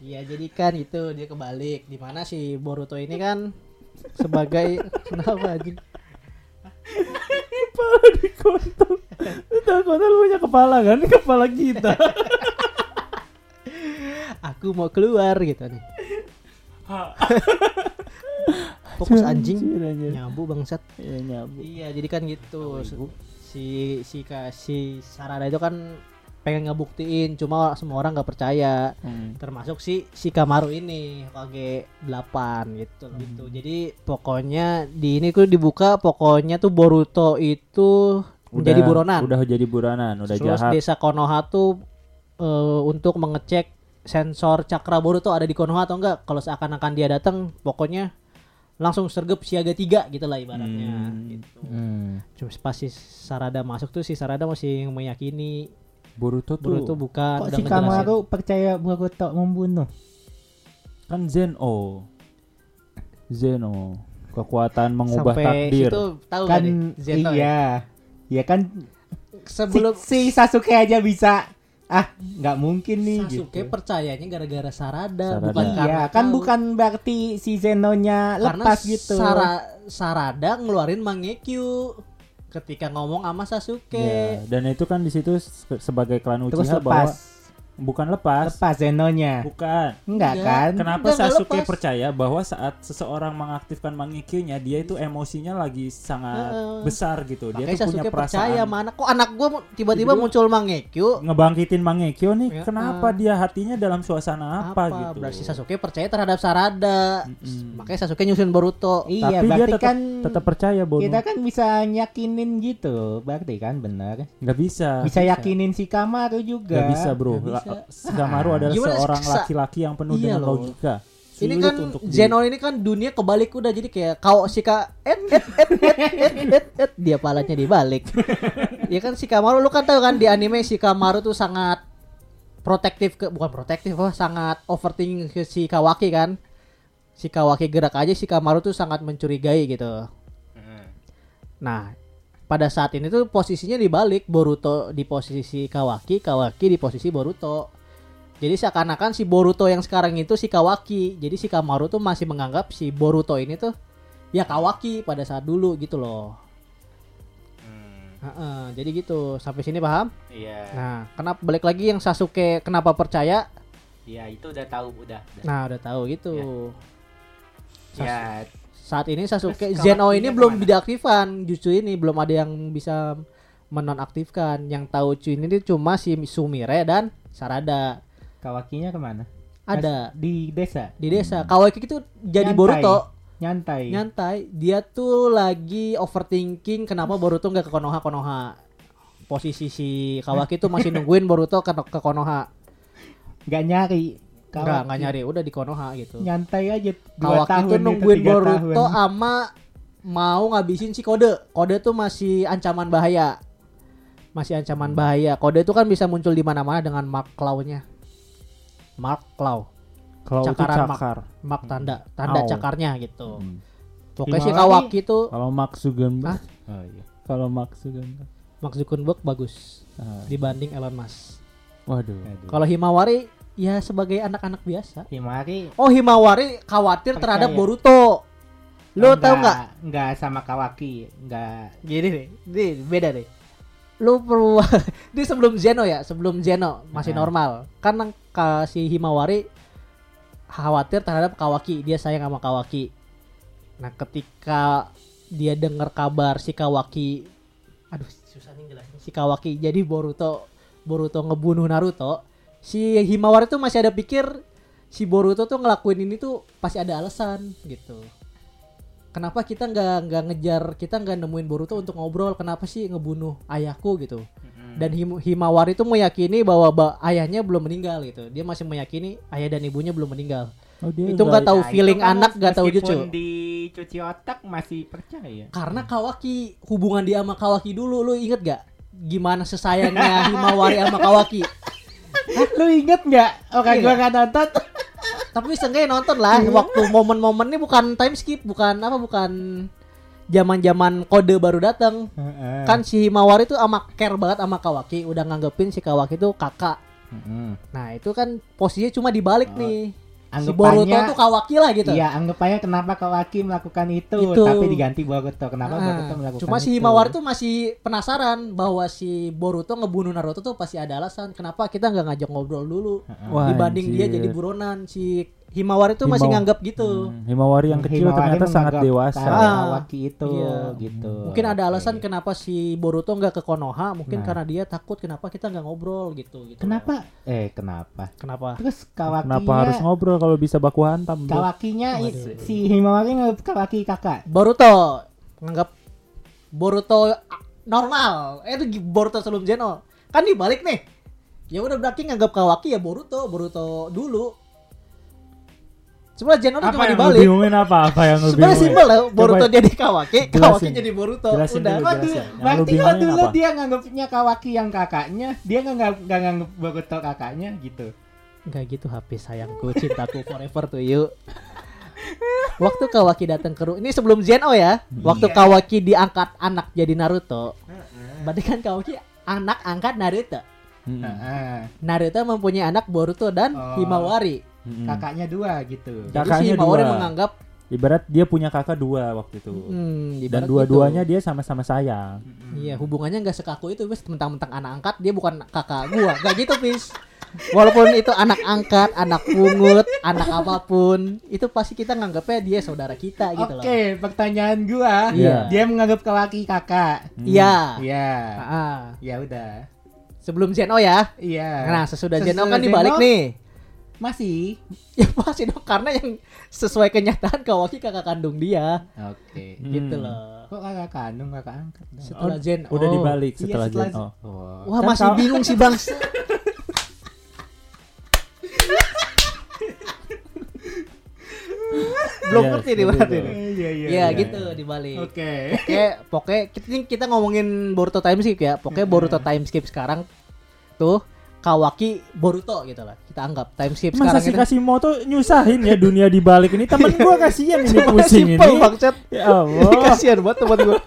Iya jadi kan itu dia kebalik. Di mana si Boruto ini kan sebagai kenapa anjing? kepala di kontol. Udah kontol punya kepala kan? Kepala kita. Aku mau keluar gitu nih. Fokus anjing. Nyabu bangsat. Iya nyabu. Iya, jadi kan gitu. Si si ka- si Sarada itu kan pengen ngebuktiin cuma semua orang nggak percaya. Hmm. Termasuk si si Kamaru ini Hokage 8 gitu gitu. Jadi pokoknya di ini tuh dibuka pokoknya tuh Boruto itu menjadi Udah- buronan. Udah jadi buronan, udah Terus jahat. desa Konoha tuh eh, untuk mengecek sensor cakra Boruto ada di Konoha atau enggak. Kalau seakan-akan dia datang pokoknya langsung sergap siaga tiga gitu lah ibaratnya Hmm. gitu. Hmm. Cuma pas si Sarada masuk tuh si Sarada masih meyakini Boruto tuh Boruto bukan Kok si. Kamaru percaya Boruto membunuh? kan Zeno. Zeno. Kekuatan mengubah sampai takdir. situ tahu kan kan Zeto ya? iya. Ya kan sebelum si, si Sasuke aja bisa. Ah, nggak mungkin nih Sasuke gitu. percayanya gara-gara Sarada, Sarada. bukan karena Iya, kan tahu. bukan berarti si Zenonya karena lepas gitu. Sara- Sarada ngeluarin Mangekyo ketika ngomong sama Sasuke. Ya, dan itu kan di situ se- sebagai klan Terus Uchiha bahwa lepas. Bukan lepas. Lepas Zenonya. Bukan. Enggak Enggak. kan? Kenapa Enggak, Sasuke lepas. percaya bahwa saat seseorang mengaktifkan Mangekyo-nya dia itu emosinya lagi sangat Heeh. besar gitu. Dia Makanya tuh punya Sasuke percaya perasaan mana kok anak gua mu- tiba-tiba muncul Mangekyo. ngebangkitin Mangekyo nih. Ya, kenapa dia hatinya dalam suasana apa, gitu? Berarti Sasuke percaya terhadap Sarada. Mm-mm. Makanya Sasuke nyusun Boruto. Iya, Tapi dia tetap kan tetap percaya Bono. kita kan bisa yakinin gitu. Berarti kan benar. Nggak bisa. Bisa yakinin si Kamaru juga. Nggak bisa bro. Nggak La- bisa. [LAUGHS] Shikamaru adalah Gimana seorang laki-laki yang penuh Iya dengan loh. logika. Ini Sulit kan untuk di- Zenon ini kan dunia kebalik udah jadi kayak kau si Ka et et et et et et, et dia palanya dibalik. [LAUGHS] ya kan si Kamaru lu kan tahu kan di anime si Kamaru tuh sangat protektif ke bukan protektif oh sangat overthinking ke si Kawaki kan. Si Kawaki gerak aja si Kamaru tuh sangat mencurigai gitu. Nah, pada saat ini tuh posisinya dibalik Boruto di posisi Kawaki, Kawaki di posisi Boruto. Jadi seakan-akan si Boruto yang sekarang itu si Kawaki. Jadi si Kamaru tuh masih menganggap si Boruto ini tuh ya Kawaki pada saat dulu gitu loh. Heeh, jadi gitu. Sampai sini paham? Iya. Nah, kenapa balik lagi yang Sasuke kenapa percaya? Iya, itu udah tahu udah. Nah, udah tahu gitu. Ya, Saat ini Sasuke Terus Zeno ini belum ke mana? diaktifkan. Justru ini belum ada yang bisa menonaktifkan. Yang tahu cuy ini cuma si Sumire dan Sarada. Kawakinya ke mana? Ada Di desa. di desa. Kawaki itu jadi Nyantai. Boruto. Nyantai. nyantai dia tuh lagi overthinking kenapa Boruto nggak ke Konoha Konoha posisi si Kawaki tuh masih [LAUGHS] nungguin Boruto ke, ke Konoha Nggak nyari. Nggak nggak nyari udah di Konoha gitu Nyantai aja. Dua Kawaki tahun tuh itu, nungguin tiga Boruto tahun. ama mau ngabisin si Kode Kode tuh masih ancaman bahaya masih ancaman bahaya Kode tuh kan bisa muncul di mana-mana dengan mark claw-nya mark claw Kalau itu Cakaran cakar. mark tanda tanda Au. cakarnya gitu Hmm. pokoknya si Kawaki tuh Kalau Mark Zuckerberg. Oh iya. Kalau Mark Zuckerberg. Mark Zuckerberg bagus Ah, dibanding Elon Musk waduh. Aduh. Kalau Himawari ya sebagai anak-anak biasa. Himawari Oh Himawari khawatir Percaya. terhadap Boruto. Lo tau nggak? Nggak sama Kawaki, nggak. Gini deh, ini beda deh. lu perlu [LAUGHS] dia sebelum Zeno ya, sebelum Zeno masih Heeh. normal. Karena ka- si Himawari khawatir terhadap Kawaki, dia sayang sama Kawaki. Nah, ketika dia dengar kabar si Kawaki aduh susah nih jelasin. Si Kawaki jadi Boruto Boruto ngebunuh Naruto, si Himawari tuh masih ada pikir si Boruto tuh ngelakuin ini tuh pasti ada alasan gitu. Kenapa kita nggak nggak ngejar kita nggak nemuin Boruto untuk ngobrol? Kenapa sih ngebunuh ayahku gitu? Dan Him- Himawari itu meyakini bahwa ba- ayahnya belum meninggal gitu. Dia masih meyakini ayah dan ibunya belum meninggal. Oh, Itu nggak tahu Nah, feeling kan anak, nggak tahu cucu. dicuci otak masih percaya. karena Kawaki hubungan dia sama Kawaki dulu lu inget gak gimana sesayangnya Himawari sama Kawaki Lu inget nggak? Orang Iya. gua nggak nonton. [LAUGHS] tapi seenggaknya nonton lah waktu momen-momen ini bukan time skip bukan apa bukan zaman-zaman kode baru datang kan si Himawari tuh ama care banget sama Kawaki udah nganggepin si Kawaki tuh kakak nah itu kan posisinya cuma dibalik Oh. nih si Boruto Anggapannya- tuh Kawaki lah gitu Iya, anggapannya kenapa Kawaki melakukan itu, Itu. tapi diganti Boruto. Kenapa Ah, Boruto melakukan cuma si itu? Himawari tuh masih penasaran bahwa si Boruto ngebunuh Naruto tuh pasti ada alasan kenapa kita nggak ngajak ngobrol dulu. Wah, dibanding dia anjir. jadi buronan si Himawari tuh masih nganggap gitu Hmm, Himawari yang kecil Himawari ternyata sangat dewasa. Kawaki Ah, itu iya. gitu. mungkin ada alasan kenapa si Boruto nggak ke Konoha mungkin Nah. karena dia takut kenapa kita nggak ngobrol gitu gitu Kenapa? Eh, kenapa? kenapa Terus Kawakinya Kenapa harus ngobrol kalau bisa baku hantam? Kawakinya Waduh. si Himawari nganggap Kawaki kakak. Boruto nganggap Boruto normal eh itu Boruto sebelum Zeno kan dibalik nih ya udah berarti nganggap Kawaki ya Boruto Boruto dulu sebenarnya tuh Apa cuma dibalik bingungin apa? Apa yang lu sebenarnya simpel lah Boruto Coba- jadi Kawaki Kawaki Jelasin. jadi Boruto Jelasin udah dulu, jelasin. berarti bingungin dulu apa? dia nganggapnya Kawaki yang kakaknya, dia nggak nganggap nggak nganggap Boruto kakaknya gitu. Enggak gitu HP sayangku cintaku forever to you Waktu Kawaki datang ke ru- ini sebelum Zeno ya. Waktu Iya. Kawaki diangkat anak jadi Naruto. Berarti kan Kawaki anak angkat Naruto. Heeh. Naruto mempunyai anak Boruto dan Oh. Himawari. Mm-mm. Kakaknya dua gitu. Kak- Jadi si Kakaknya Himawari dua. menganggap Ibarat dia punya kakak dua waktu itu. hmm, Dan dua-duanya gitu. dia sama-sama sayang. Iya, hubungannya nggak sekaku itu, Pis. Mentang-mentang anak angkat, dia bukan kakak gua. Gak gitu, Pis. Walaupun itu anak angkat, anak pungut, anak apa pun, itu pasti kita nganggapnya dia saudara kita gitu Oke, loh. pertanyaan gua. Iya. Dia menganggap Kawaki kakak. Hmm. Iya. Iya. Ah, Ya udah. sebelum Zeno ya. Iya. Nah, sesudah Sesudah Zeno kan dibalik Zeno, nih. Masih. [LAUGHS] Ya pasti dong karena yang sesuai kenyataan Kawaki kakak kandung dia Oke. Hmm. gitu loh. Kok kakak kandung kakak angkat? dong? Setelah Oh, Udah oh. dibalik Iya, setelah setelah Zen. Oh. Oh. Wah, Kan masih kau- bingung sih, Bang. [LAUGHS] Belum Yes, ngerti nih berarti. Iya iya. Iya iya. gitu dibalik. Oke. Oke, pokoknya kita, kita ngomongin Boruto time skip ya. Pokoknya Boruto time skip sekarang tuh Kawaki Boruto gitu lah. Kita anggap time skip Masa sekarang si ini. Kasimoto nyusahin ya dunia dibalik ini temen gua kasihan ini [LAUGHS] pusing simple, ini. bangsat. Ya Allah. [LAUGHS] Kasihan banget teman gue.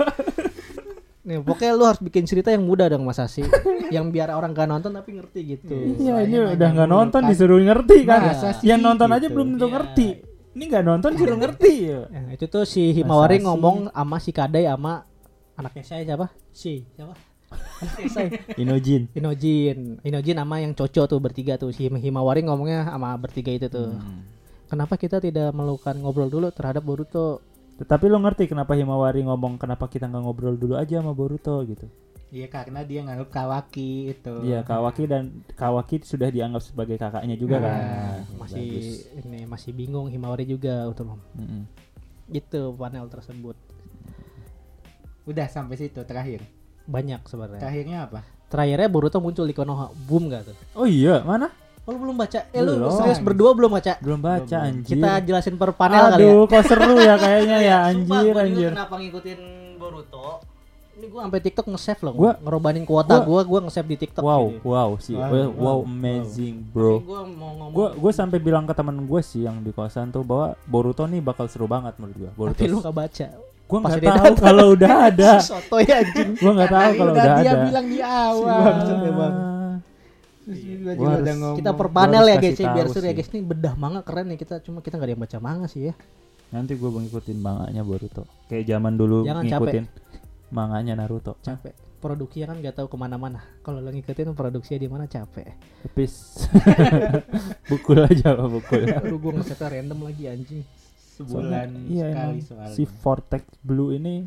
Nih, pokoknya lu harus bikin cerita yang mudah dong Mas Asi. yang biar orang gak nonton tapi ngerti gitu. Iya ini udah mulu nonton kan. disuruh ngerti kan. Sih Yang nonton aja gitu. belum tentu Iya. ngerti. Ini nggak nonton suruh ngerti ya. Ya, itu tuh si Himawari ngomong sama si Kadai sama anaknya saya siapa? Si siapa? Inojin. Inojin, Inojin sama yang Coco tuh bertiga tuh si Himawari ngomongnya sama bertiga itu tuh. Hmm. Kenapa kita tidak melakukan ngobrol dulu terhadap Boruto? Tetapi lo ngerti kenapa Himawari ngomong kenapa kita nggak ngobrol dulu aja sama Boruto gitu. Iya karena dia nganggap Kawaki itu. Iya Kawaki dan Kawaki sudah dianggap sebagai kakaknya juga Nah, kan. Masih Bagus. ini masih bingung Himawari juga untuk Mm-mm. gitu panel tersebut. Udah sampai situ terakhir. Banyak sebenarnya. Terakhirnya apa? Terakhirnya Boruto muncul di Konoha. Boom gak tuh? Oh iya mana? Oh, lu belum baca? Eh lu Belum. serius berdua belum baca? Belum baca Belum. anjir. Kita jelasin per panel kali ya. Aduh, kok seru ya kayaknya ya Sumpah, anjir juga anjir. kenapa ngikutin Boruto? Ini gua sampai TikTok nge-save loh. Gua- ngerobanin kuota gua- gua, gua nge-save di TikTok. Wow, gitu. wow sih. Wow, Wow, wow, amazing, bro. Gua mau ngomong. Gue gue sampai bilang ke temen gue sih yang di kosan tuh bahwa Boruto nih bakal seru banget menurut gue. Boruto. tapi lu gak baca. Gue nggak tahu kalau udah ada. [LAUGHS] Soto ya anjing. Gue nggak tahu kalau udah udah dia ada. bilang di awal. emang. Iya. juga Gua juga ngomong. Kita per Gua panel harus ya guys, ya, biar seru ya guys. Ini bedah manga keren nih kita cuma kita gak ada yang baca manga sih ya. Nanti gue ngikutin manganya Boruto. Kayak zaman dulu Jangan ngikutin manganya Naruto. Capek. produksinya kan nggak tahu ke mana-mana. Kalau lo ngikutin produksinya di mana capek. Habis [LAUGHS] bukul aja apa bukul. Aduh gue ngesetnya random lagi anjing. Sebulan iya, sekali soalnya. si Vortex Blue ini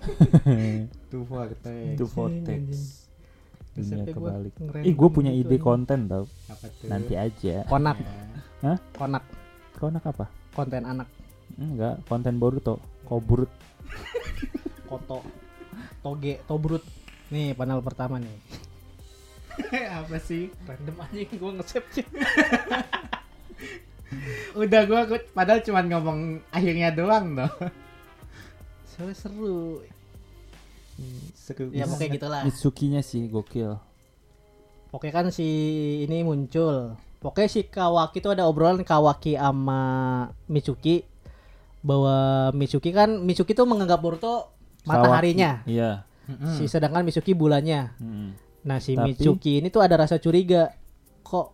[LAUGHS] Tuh Vortex. itu Vortex. Dunia gua kebalik. Ih, gue punya gitu, ide anjing. konten tau. Apa tuh? Nanti aja. Konak, Ya. konak, Kau nak apa? konten anak, Enggak, konten Boruto. Kobrut. [LAUGHS] koto, toge, tobrut. Nih panel pertama nih. [LAUGHS] apa sih? Random anjing gue nge-save Udah gua gua- padahal cuma ngomong akhirnya doang dong. Soalnya seru. Seru. Ya pokoknya gitulah. Mitsukinya sih gokil. Pokoknya kan si ini muncul. Pokoknya si Kawaki itu ada obrolan Kawaki sama Mitsuki bahwa Mitsuki kan Mitsuki tuh menganggap Boruto mataharinya. Kawaki. Iya. Mm-mm. Si sedangkan Mitsuki bulannya. Mm. Nah, si Tapi- Mitsuki ini tuh ada rasa curiga. Kok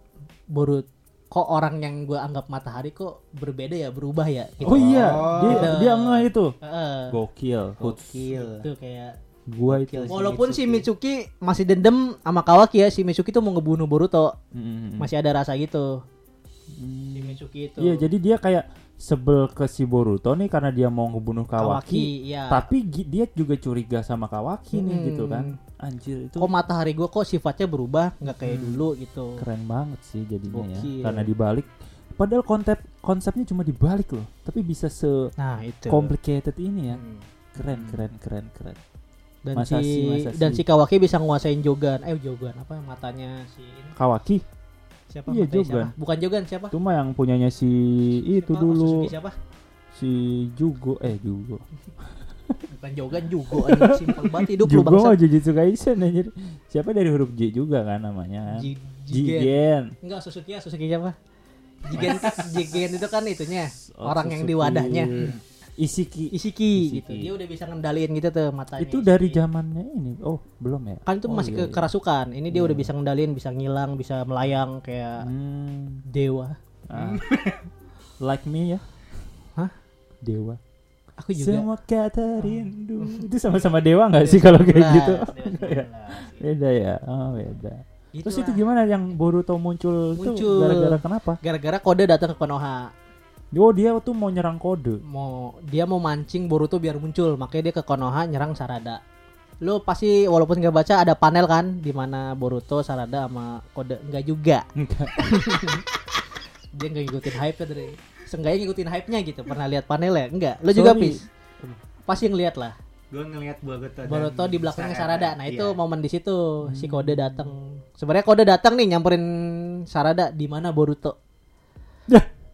Boruto kok orang yang gua anggap matahari kok berbeda ya, berubah ya gitu. Oh iya, Oh. dia Gitu. dia ngeh itu. Heeh. Gokil. Gokil. Itu kayak Gua itu. Walaupun si Mitsuki. Masih dendam sama Kawaki ya, si Mitsuki tuh mau ngebunuh Boruto. Mm. Masih ada rasa gitu. Mm. Si Mitsuki itu. Iya, jadi dia kayak sebel ke si Boruto nih karena dia mau ngebunuh Kawaki. ya. Tapi dia juga curiga sama Kawaki nih Hmm. gitu kan. Anjir itu kok matahari gua kok sifatnya berubah nggak kayak dulu gitu. keren banget sih jadinya Gokil. ya. Karena dibalik padahal konsep konsepnya cuma dibalik loh, tapi bisa se Nah, itu. complicated ini ya. Hmm. Keren, keren, keren, keren. Dan Masashi, si Masashi. dan si Kawaki bisa nguasain Jogan. Eh Jogan apa matanya si ini? Kawaki Siapa? Iya, Jogan. siapa? Bukan Jogan siapa? itu mah yang punyanya si itu Siapa? dulu siapa? si Jugo eh Jugo. [LAUGHS] Bukan Jogan Jugo anjing simpel banget hidup lu Jugo bangsa. Jujutsu Kaisen anjir. Siapa dari huruf J juga kan namanya. Ji- Jigen. Jigen. Enggak Suzuki ya, siapa? Jigen [LAUGHS] Jigen itu kan itunya Oh, orang yang di wadahnya. Isiki. Isiki, Isiki. gitu. Dia udah bisa ngendaliin gitu tuh matanya. Itu Isiki. dari zamannya ini. Oh, belum ya? kan itu Oh, masih iya, iya. kekerasukan. Ini dia Iya. udah bisa ngendaliin, bisa ngilang, bisa melayang kayak Hmm. dewa. Ah. [LAUGHS] like me ya. Hah? Dewa. Aku juga. Semua kata rindu. Itu sama-sama dewa nggak sih kalau kayak gitu? Iya. [LAUGHS] beda ya. Oh, beda. Gitu Terus itu gimana yang Boruto muncul, Muncul. tuh gara-gara kenapa? Gara-gara kode datang ke Konoha. Oh, dia tuh mau nyerang kode. Mau dia mau mancing Boruto biar muncul, makanya dia ke Konoha nyerang Sarada. Lo pasti walaupun nggak baca ada panel kan di mana Boruto, Sarada sama kode enggak juga. Enggak. [LAUGHS] Dia nggak ngikutin hype ya dari. Seenggaknya ngikutin hype-nya gitu. Pernah lihat panel ya? Enggak. Lo juga pis. Pasti ngeliat lah. Gua ngelihat Boruto Boruto di belakangnya Sarada. Nah, itu Iya. momen di situ si Kode datang. Sebenarnya Kode datang nih nyamperin Sarada di mana Boruto.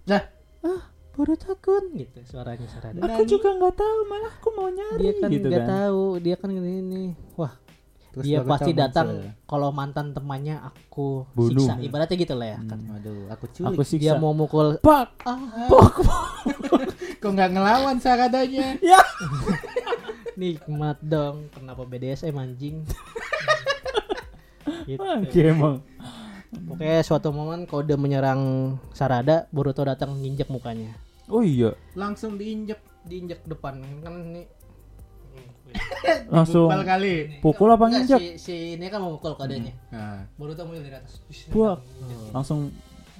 Dah. Lah, Boruto kun gitu suaranya Sarada. Aku juga nggak tahu, malah aku mau nyari Dia kan gitu nggak kan. tahu, dia kan ini nih. Wah, Terus dia pasti datang kalau mantan temannya aku Bunuh. siksa. Ibaratnya gitu lah ya. kan. Waduh, aku culik. Aku siksa. Dia mau mukul Pak. ah, [LAUGHS] Kok nggak ngelawan Saradanya? Ya. [LAUGHS] nikmat dong. Kenapa BDSM anjing? [LAUGHS] gitu. Oke emang. Pokoknya suatu momen kode menyerang Sarada, Boruto datang nginjek mukanya. Oh iya, Langsung diinjek. Diinjek depan kan ini langsung Dibukal kali. pukul apa nginjek? Si, si ini kan mau mukul kodenya. Nah, Boruto mulai dari atas. Buak. Langsung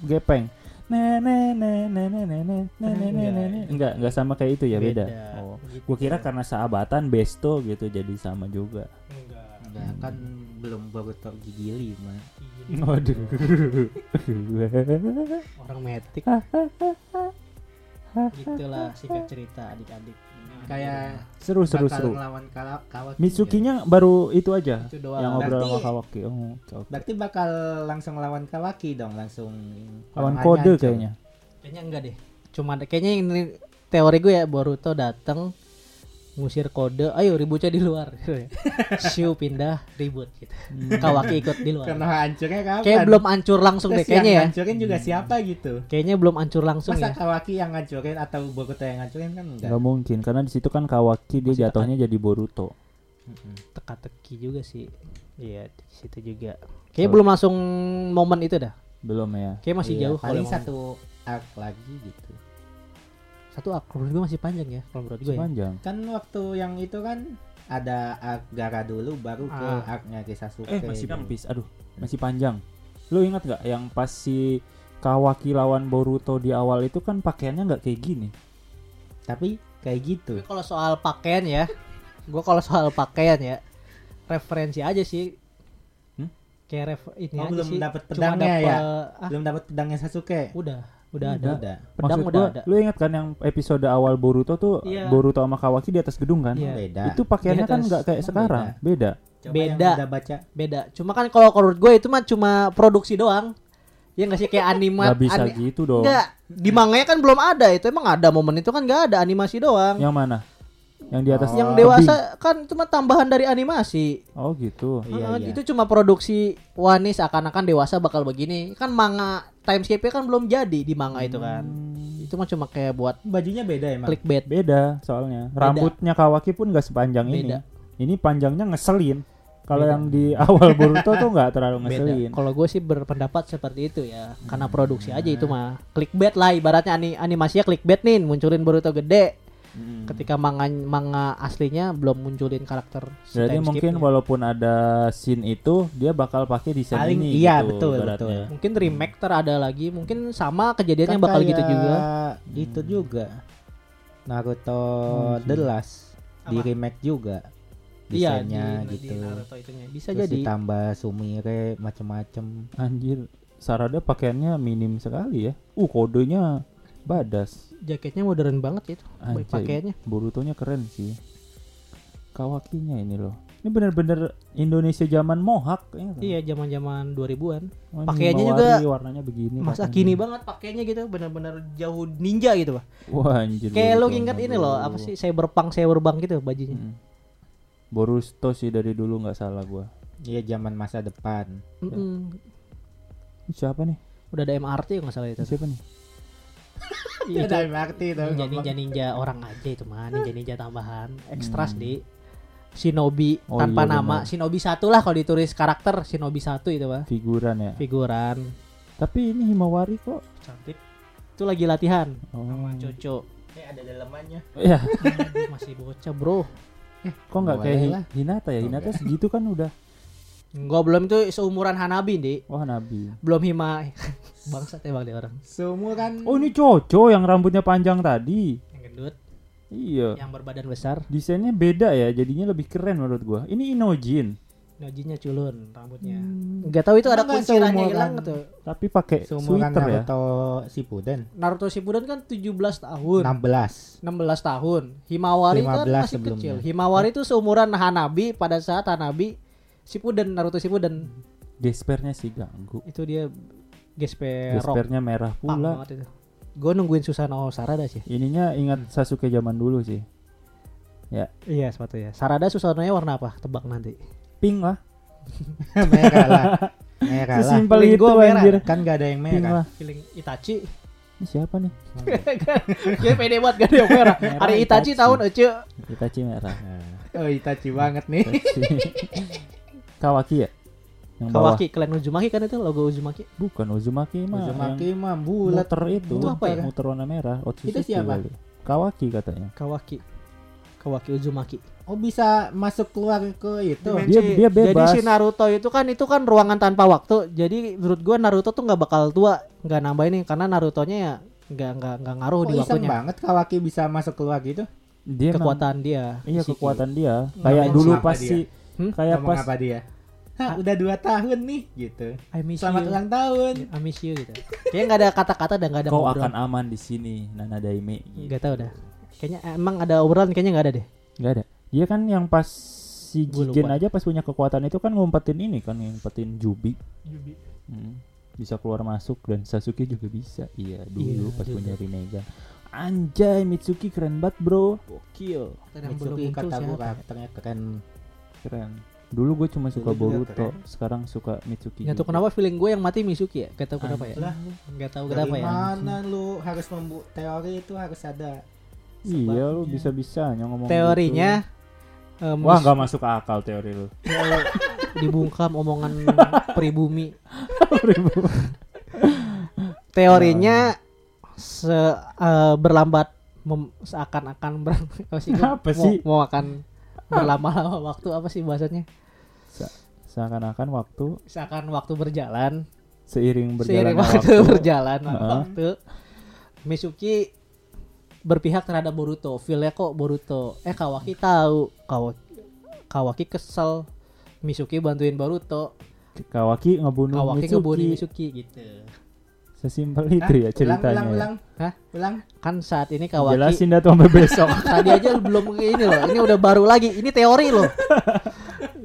gepeng. Nenek nenek nenek nenek nenek nenek. Enggak, enggak sama kayak itu ya beda. Beda. Oh. Gitu. Gua kira karena sahabatan besto gitu jadi sama juga. Enggak. enggak kan belum Boruto gigi lima. Waduh. Orang metik. Gitulah singkat cerita adik-adik. Kayak seru seru seru. ngelawan Kala- Kawaki. Mitsukinya baru itu aja Itu doang. yang ngobrol sama Kawaki. Oh, oke, oke. Berarti bakal langsung lawan Kawaki dong, langsung Lawan kode kayaknya. Kayaknya enggak deh. Cuma kayaknya ini teori gue ya Boruto datang ngusir kode, ayo ributnya di luar. [LAUGHS] Siu pindah ribut gitu. Kawaki ikut di luar. Konoha hancurnya kapan? Kayak belum hancur langsung deh kayaknya yang ya. hancurin juga siapa gitu? Kayaknya belum hancur langsung Masa ya. Kawaki yang ngancurin atau Boruto yang ngancurin kan enggak? Nggak mungkin karena di situ kan Kawaki dia Masih jatuhnya jadi Boruto. Teka-teki juga sih. Iya, di situ juga. Kayaknya belum langsung momen itu dah. Belum ya. Kayak masih Iya, jauh kalau paling momen. satu arc lagi gitu. Satu akun gue masih panjang ya kalau menurut gue ya. Panjang. Kan waktu yang itu kan ada arc Gara dulu baru ke Ah. arcnya ke Sasuke. Eh masih habis. Aduh, masih panjang. Lu ingat nggak yang pas si Kawaki lawan Boruto di awal itu kan pakaiannya nggak kayak gini. Tapi kayak gitu. Kalau soal pakaian ya, gue kalau soal pakaian ya, referensi aja sih. Hmm? Kayak ref, ini Oh, aja belum sih. dapet Cuma pedangnya dapet- ya? ah, Belum dapat pedangnya Sasuke. udah, udah ada. Udah. Pedang Maksud udah gua, ada. Lu ingat kan yang episode awal Boruto tuh Iya. Boruto sama Kawaki di atas gedung kan? Iya. Beda. Itu pakaiannya kan nggak kayak sekarang, beda. Coba beda. yang udah baca. Beda. Cuma kan kalau menurut gue itu mah cuma produksi doang. Ya nggak sih kayak animat. Nggak bisa ani- gitu dong. Nggak. Di manganya kan belum ada itu emang ada momen itu kan nggak ada animasi doang. Yang mana? Yang di atas Oh. Yang tebing. dewasa kan itu mah tambahan dari animasi. Oh gitu. Iya, Ah, iya. Itu cuma produksi wah nih seakan-akan dewasa bakal begini. Kan manga timescape kan belum jadi di manga itu kan. Hmm, Itu mah cuma kayak buat Bajunya beda emang. clickbait. Beda soalnya. Beda. Rambutnya Kawaki pun nggak sepanjang Beda. ini. Ini panjangnya ngeselin. Kalau yang di awal Boruto tuh nggak terlalu ngeselin. Kalau gue sih berpendapat seperti itu ya, karena produksi aja itu mah clickbait lah ibaratnya ani animasinya clickbait nih, munculin Boruto gede. Mm. Ketika manga manga aslinya belum munculin karakter. si Jadi mungkin skip-nya. walaupun ada scene itu dia bakal pakai desain Paling ini iya, gitu, betul, ibaratnya. betul. mungkin remake ter ada lagi, mungkin sama kejadiannya Kan bakal gitu juga. Itu juga. Naruto Hmm. The Last di Apa? remake juga. Iya, Desainnya di, gitu. di Naruto itunya. Bisa Terus jadi. ditambah Sumire macem-macem. Anjir, Sarada pakaiannya minim sekali ya. Uh, kodenya badas. Jaketnya modern banget itu. Anjay. Pakaiannya. Borutonya keren sih. Kawakinya ini loh. Ini bener-bener Indonesia zaman Mohawk ya kan? Iya, zaman-zaman 2000-an. Wah, ini pakaiannya juga warnanya begini. Masa katanya. kini banget pakainya gitu, bener-bener jauh ninja gitu, Pak. Wah anjir. Kayak lo ingat ini loh, apa sih? Cyberpunk cyberbang gitu bajunya. Mm. Boruto sih dari dulu nggak salah gua. Iya zaman masa depan. Mm-mm. Ini Siapa nih? Udah ada MRT nggak salah itu. Siapa nih? Iya, itu MRT itu. ninja ninja ninja orang aja itu mah ninja ninja tambahan ekstras di Shinobi Oh, tanpa iya, nama benar. Shinobi satu lah kalau ditulis karakter Shinobi satu itu pak Figuran ya. figuran Tapi ini Himawari kok. cantik itu lagi latihan Oh. sama Coco Eh, ada dalemannya. Ya, Aduh, [LAUGHS] masih bocah bro kok nggak kayak. Hinata ya? Hinata segitu kan udah. Enggak belum itu seumuran Hanabi di Wah Nabi. belum Hima [LAUGHS] bangsat emang dia orang Seumuran. Oh ini Coco yang rambutnya panjang tadi. yang gendut Iya. yang berbadan besar Desainnya beda ya, jadinya lebih keren menurut gua. Ini Inojin, Nojinya culun rambutnya Hmm. nggak tahu itu ada Emang nggak kuncirannya seumuran? hilang tuh tapi pakai sweater ya. Naruto Shippuden. Naruto Shippuden kan 17 tahun 16. 16 tahun. Himawari kan 15 masih sebelumnya. kecil. Himawari itu seumuran Hanabi pada saat Hanabi Shippuden Naruto Shippuden. Gespernya sih ganggu. Itu dia gesperok Gespernya merah pang pula. Gue nungguin Susano Sarada sih. Ininya ingat Sasuke zaman dulu sih. Iya sepatu ya. Sarada Susanonya warna apa? Tebak nanti. Pink lah. [LAUGHS] merah lah. Merah lah. Sesimpel itu gua merah. anjir. Kan gak ada yang merah. Feeling Itachi. Ini siapa nih? [LAUGHS] Dia pede banget gak ada yang merah. Merah Hari Itachi Itachi. tahun Ece. Itachi merah. Oh Itachi banget nih. Itachi. [LAUGHS] Kawaki ya? Yang bawah. Kawaki klan Uzumaki kan itu logo Uzumaki. Bukan Uzumaki mah. Uzumaki mah bulat. muter itu. Itu apa ya? Muter warna merah. Otsutsuki Itu siapa? kali. Kawaki katanya. Kawaki. Kawaki Uzumaki. Oh bisa masuk keluar ke itu. Dimensi. Dia dia Jadi bebas. si Naruto itu kan itu kan ruangan tanpa waktu. Jadi menurut gua Naruto tuh nggak bakal tua, nggak nambah ini karena Naruto-nya ya nggak nggak nggak ngaruh Oh di iseng waktunya. banget Kawaki bisa masuk keluar gitu. dia emang- Kekuatan dia. Iya kekuatan dia. Ngomong Kayak dulu apa pas dia? si Hmm? kayak Ngomong pas apa dia? Hah, udah dua tahun nih gitu. I miss Selamat you. ulang tahun. I miss you gitu. Kayaknya nggak ada kata-kata dan nggak ada kau obrolan. akan aman di sini Nana Daime. Gitu. Nggak tahu dah. Kayaknya emang ada obrolan kayaknya nggak ada deh. Gak ada. Dia kan yang pas si Jigen aja pas punya kekuatan itu kan ngumpetin ini kan ngumpetin Jubi. Hmm. Bisa keluar masuk dan Sasuke juga bisa. Iya dulu Iya, pas punya Rinnegan. Anjay Mitsuki keren banget bro. Gokil. Mitsuki kata gua siapa? karakternya keren. Keren. Dulu gue cuma suka Dulu Boruto, keren. sekarang suka Mitsuki. Tahu juga. kenapa feeling gue yang mati Misuki ya. Gak tahu kenapa ya. Lah, Nggak tahu dari kenapa ya. mana lu harus membu teori itu harus ada Iya lu sebabnya. bisa-bisanya ngomong Teorinya gitu. Wah Mis- nggak masuk akal teori lu. [LAUGHS] dibungkam omongan [LAUGHS] pribumi. [LAUGHS] Teorinya se eh, berlambat mem- seakan-akan ber apa sih gua Apa mau- sih? mau akan berlama-lama waktu apa sih bahasanya? Seakan-akan waktu Seakan waktu berjalan, seiring berjalan seiring waktu, waktu, [LAUGHS] berjalan Heeh. waktu Mitsuki berpihak terhadap Boruto. Feel-nya kok Boruto. Eh Kawaki tahu. Kawaki Kawaki kesel. Mitsuki bantuin Boruto. Kawaki ngebunuh Kawaki Mitsuki. ngebunuh Mitsuki gitu. Sesimpel itu ya ceritanya. Ulang, ya. ulang, Hah? ulang. Kan saat ini Kawaki Jelasin dah tuh sampai besok. [LAUGHS] tadi aja belum kayak ini loh. Ini udah baru lagi. Ini teori loh. [LAUGHS]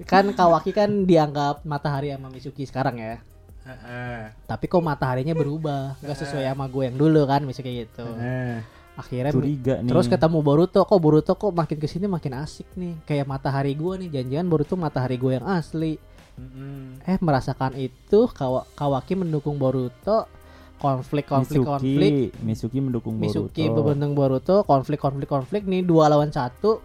kan Kawaki kan dianggap matahari sama Mitsuki sekarang ya. Heeh. Tapi kok mataharinya berubah, nggak sesuai sama gue yang dulu kan, Mitsuki gitu. Heeh. Akhirnya Curiga nih. terus ketemu Boruto, kok Boruto kok makin ke sini makin asik nih, kayak matahari gue nih, janjian Boruto matahari gue yang asli. Mm-mm. Eh merasakan itu, Kawa- Kawaki mendukung Boruto, konflik konflik Mitsuki, konflik, Mitsuki mendukung Mitsuki Boruto. mendukung Boruto, konflik konflik konflik nih dua lawan satu,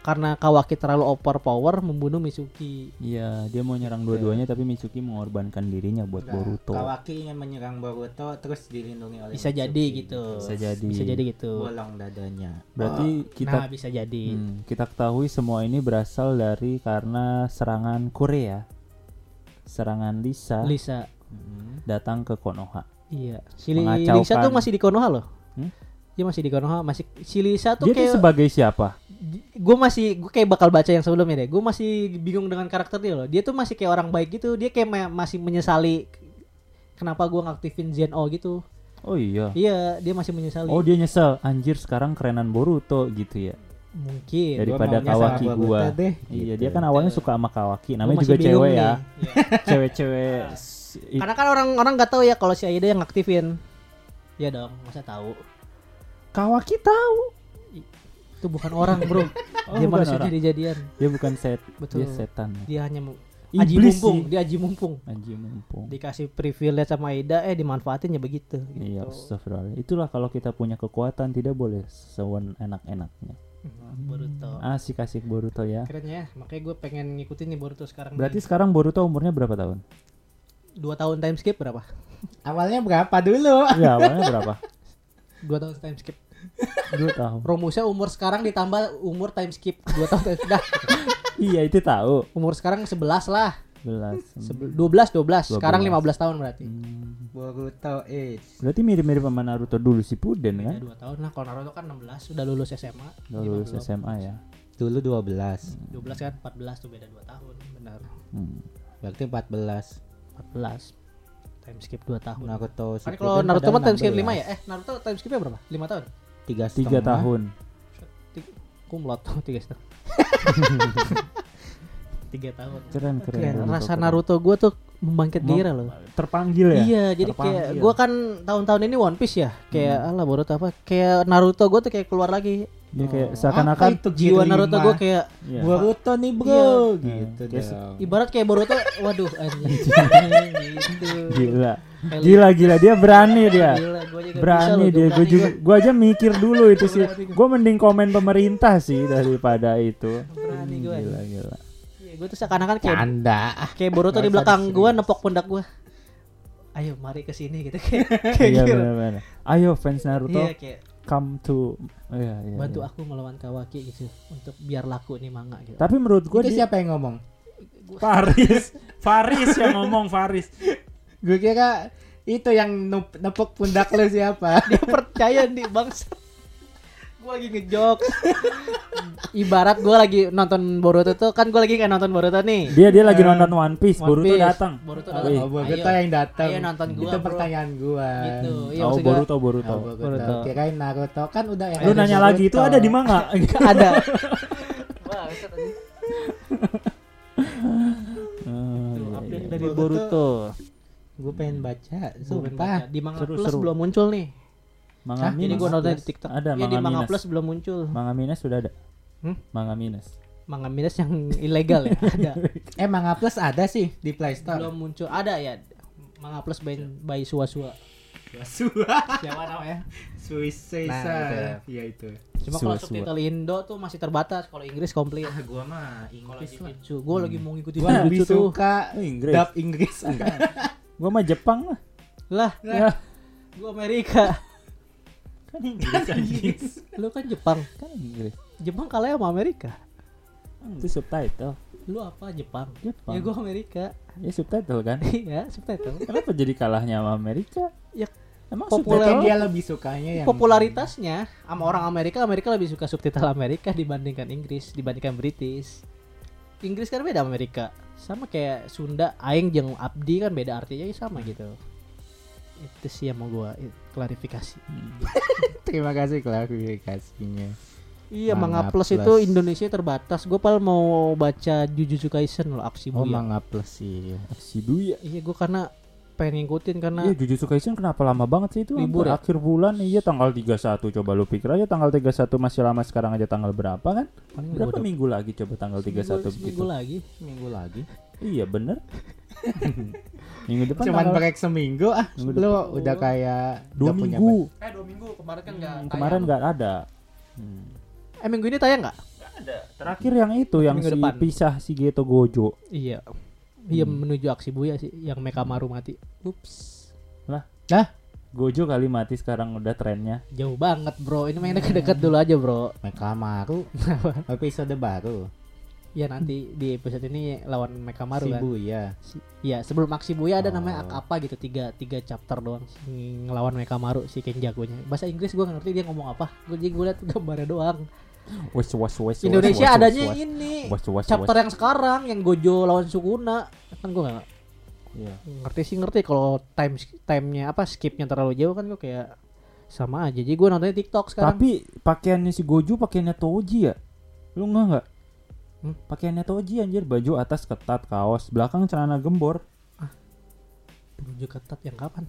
karena Kawaki terlalu overpower membunuh Mitsuki. Iya, dia mau nyerang dua-duanya tapi Mitsuki mengorbankan dirinya buat Enggak, Boruto. Kawaki ingin menyerang Boruto terus dilindungi oleh Bisa Mitsuki. jadi gitu. Bisa jadi. Bisa jadi gitu. Bolong dadanya. Berarti Nah kita bisa jadi. hmm, kita ketahui semua ini berasal dari karena serangan Korea. Serangan Lisa Lisa. Mm-mm. datang ke Konoha. Iya. Si. Lisa tuh masih di Konoha loh. Hmm? Dia masih di Konoha, masih si Lisa tuh Dia kayak sebagai siapa? Gue masih gue kayak bakal baca yang sebelumnya deh. Gue masih bingung dengan karakter dia loh. Dia tuh masih kayak orang baik gitu. Dia kayak ma- masih menyesali kenapa gue ngaktifin Zeno gitu. Oh iya. Iya, dia masih menyesali. Oh dia nyesel. Anjir sekarang kerenan Boruto gitu ya. Mungkin. Daripada Kawaki gua. deh. Iya gitu. dia kan awalnya suka sama Kawaki. Namanya juga cewek ya. Iya. Cewek-cewek. [LAUGHS] Karena kan orang-orang nggak tahu ya kalau si Aida yang ngaktifin. Iya dong, masa tahu. Kawaki tahu. Itu bukan orang, Bro. Oh, dia bukan manusia orang. jadi-jadian. Dia bukan set. Betul. Dia setan. Dia hanya mau aji Iblis mumpung, sih. dia aji mumpung. Anjing mumpung. Dikasih privilege sama Aida eh dimanfaatin ya begitu. Iya, gitu. astagfirullah. Itulah kalau kita punya kekuatan tidak boleh sewen enak-enaknya. Hmm, Boruto. Asik asik Boruto ya. Keren ya, makanya gue pengen ngikutin nih Boruto sekarang. Berarti nih. sekarang Boruto umurnya berapa tahun? dua tahun time skip berapa? Awalnya berapa dulu? Ya awalnya berapa? Dua tahun time skip. Dua tahun. Rumusnya umur sekarang ditambah umur time skip dua tahun time skip. Dah, [LAUGHS] iya itu tahu. umur sekarang 11 lah. Belas. Sebe- 12 12. Sekarang 12. 15 tahun berarti. Hmm. Boruto Age. Berarti mirip-mirip sama Naruto dulu si Puden Ya, kan? dua tahun lah. Kalau Naruto kan 16 sudah lulus SMA. Udah lulus SMA ya. Dulu 12. 12 kan 14 tuh beda 2 tahun. Benar. Hmm. Berarti 14. 14. Time skip 2 tahun. Naruto Kan kalau Naruto mah time skip 16. 5 ya? Eh, Naruto time skipnya berapa? 5 tahun. Tiga, Tiga tahun. Tiga, kumlot [LAUGHS] tiga setengah. tiga tahun. Keren keren. Keren. Rasa. Naruto gue tuh membangkit Mem- gairah loh. Terpanggil ya? Iya, jadi kayak gue kan tahun-tahun ini One Piece ya, kayak alah Boruto apa, kayak Naruto gue tuh kayak keluar lagi. Dia kayak Oh, seakan-akan itu Jiwa? Naruto gue kayak Iya. Boruto nih bro Iya. gitu Kayak se- dong. ibarat kayak Boruto, waduh anjing. [LAUGHS] gitu. Gila. Gila gila dia berani dia. Gila, gua juga bisa Berani dia. Gue juga gua. gue aja mikir dulu itu sih. Gue mending komen pemerintah sih daripada itu. Berani gua. Gila gila. Iya, gue tuh seakan-akan kayak Canda. kayak Boruto di belakang gue nepok pundak gue. Ayo mari ke sini gitu kayak [LAUGHS] kayak Iya gitu. Ayo fans Naruto Iya kayak come to iya, iya, bantu iya. aku melawan Kawaki gitu untuk biar laku nih manga gitu. Tapi menurut gue Itu siapa yang ngomong? Faris, Faris yang ngomong Faris. Gue kira itu yang nepuk pundak lu siapa? Dia percaya nih bangsa. Gue lagi ngejok. [LAUGHS] Ibarat gue lagi nonton Boruto tuh kan gue lagi kayak nonton Boruto nih. Dia dia lagi nonton One Piece, One Boruto Piece. datang. Boruto Oh, datang. iya. Oh, Boruto yang datang. Ayo nonton gua, Itu pertanyaan gua. Gitu. Iya oh, maksud gua Boruto, Boruto. Oh, Boruto. Boruto. Kirain Naruto kan udah yang Lu nanya Boruto. lagi itu ada di manga. [LAUGHS] [LAUGHS] ada. Wah, itu tadi. Tuh, iya, update iya. dari Boruto. Boruto. Gue pengen baca, sumpah. baca. Di Manga Plus seru. belum muncul nih. Manga Hah? Ini minus. gue nonton di. TikTok. Ada di Manga Manga minus. Plus belum muncul. Manga minus sudah ada. Hmm? Manga minus. Manga minus yang ilegal ya [LAUGHS] ada. Eh Manga Plus ada sih di Play Store. belum muncul. Ada ya. Manga Plus by, by Suwa Suwa. Siapa namanya? Suicide. Nah, itu ya. Iya itu. Cuma kalau subtitle Indo tuh masih terbatas. Kalau Inggris komplit. Ah, gua mah Inggris lah. Jujutsu, gue lagi mau ngikutin Gua lebih tuh. suka Oh, Inggris. dub Inggris enggak. [LAUGHS] Gua mah Jepang lah. Lah, Ya, gue Amerika. Kan Inggris anjing. Lu kan Jepang. Kan Inggris. Jepang kalah sama Amerika. Itu subtitle. Lu apa Jepang? Jepang. Ya gua Amerika. Ya subtitle kan. [LAUGHS] Iya, subtitle. Kenapa jadi kalahnya sama Amerika? Ya, Emang populer. Dia lebih sukanya yang Popularitasnya sama orang Amerika, Amerika lebih suka subtitle Amerika dibandingkan Inggris, dibandingkan British. Inggris kan beda Amerika. Sama kayak Sunda, aing jeung abdi kan beda artinya ya sama gitu. Itu sih yang mau gua i- klarifikasi. Hmm. [LAUGHS] Terima kasih klarifikasinya. Iya, Manga Manga Plus Plus. itu Indonesia terbatas. Gue paling mau baca Jujutsu Kaisen loh, aksi Oh, Buya. manga plus sih. Shibuya. Iya, gue karena pengen ngikutin karena Iya Jujutsu Kaisen kenapa lama banget sih itu? Libur ya? Akhir bulan iya tanggal 31 coba lu pikir aja tanggal 31 masih lama sekarang aja tanggal berapa kan? paling Berapa gua minggu lagi coba tanggal 31 seminggu, begitu? seminggu lagi. Minggu lagi. Iya bener. [LAUGHS] minggu depan Cuman tanggal- break seminggu ah. Minggu Lu udah kayak dua punya minggu. Eh, dua minggu kemarin kan nggak. Hmm, kemarin nggak ada. Hmm. Eh, minggu ini tayang nggak? Terakhir yang itu yang Minggu si depan. pisah si Geto Gojo. Iya. Iya Hmm. menuju aksi Buya sih, yang Mekamaru mati. Ups. Gojo kali mati sekarang udah trennya. Jauh banget bro, ini main deket-deket dulu aja bro Mekamaru. [LAUGHS] Episode baru. Ya nanti di episode ini lawan Mekamaru kan Shibuya. Iya sebelum aksi Buya ada namanya Oh. ak apa gitu tiga tiga chapter doang ng- ngelawan Mekamaru si Ken jagonya bahasa Inggris gue ngerti dia ngomong apa gue jadi gue liat gambarnya doang Wes wes wes. Indonesia wes, adanya wes, ini wes, wes, chapter wes. yang sekarang yang Gojo lawan Sukuna kan gue nggak Iya. ngerti sih ngerti kalau time timenya apa skipnya terlalu jauh kan gue kayak sama aja jadi gue nontonnya TikTok sekarang Tapi pakaiannya si Gojo pakaiannya Toji ya? Lu nggak nggak? Hmm? Pakaiannya Toji anjir, baju atas ketat, kaos, belakang celana gembor. Gojo ketat yang kapan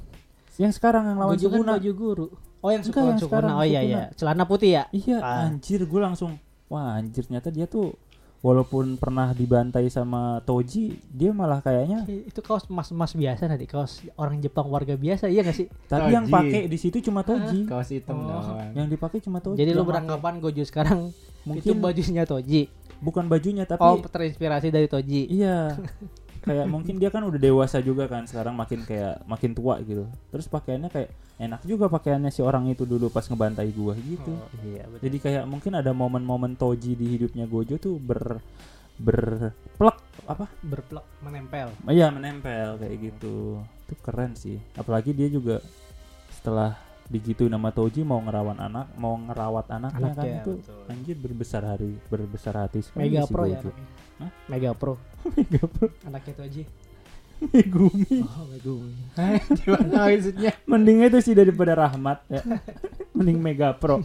Yang sekarang yang lawan Gojo kan Sukuna. baju guru oh yang Enggak, Sukuna yang Sukuna sekarang oh iya iya celana putih ya Iya, Ah. anjir gue langsung wah anjir ternyata dia tuh walaupun pernah dibantai sama Toji, dia malah kayaknya itu kaos mas-mas biasa nanti kaos orang Jepang warga biasa iya gak sih tapi yang pakai di situ cuma Toji. Kaos hitam Oh. doang. Yang dipakai cuma Toji. jadi lu beranggapan Gojo sekarang mungkin itu bajunya Toji bukan bajunya tapi oh terinspirasi dari Toji Iya. [LAUGHS] kayak mungkin dia kan udah dewasa juga kan sekarang makin kayak makin tua gitu. Terus pakaiannya kayak enak juga pakaiannya si orang itu dulu pas ngebantai gua gitu. Oh, iya betul. Jadi kayak mungkin ada momen-momen Toji di hidupnya Gojo tuh ber berplek apa? berplek menempel Iya menempel kayak gitu. Itu keren sih. Apalagi dia juga setelah digitu nama Toji mau ngerawan anak, mau ngerawat anaknya, kan Anaknya, itu betul. anjir berbesar hari berbesar hati sekali Mega si Pro ya. Hah? Mega Pro [LAUGHS] Mega Pro. anaknya Toji Megumi. [LAUGHS] oh Megumi Gimana maksudnya? [LAUGHS] Mending itu sih daripada Rahmat ya. Mending Mega Pro.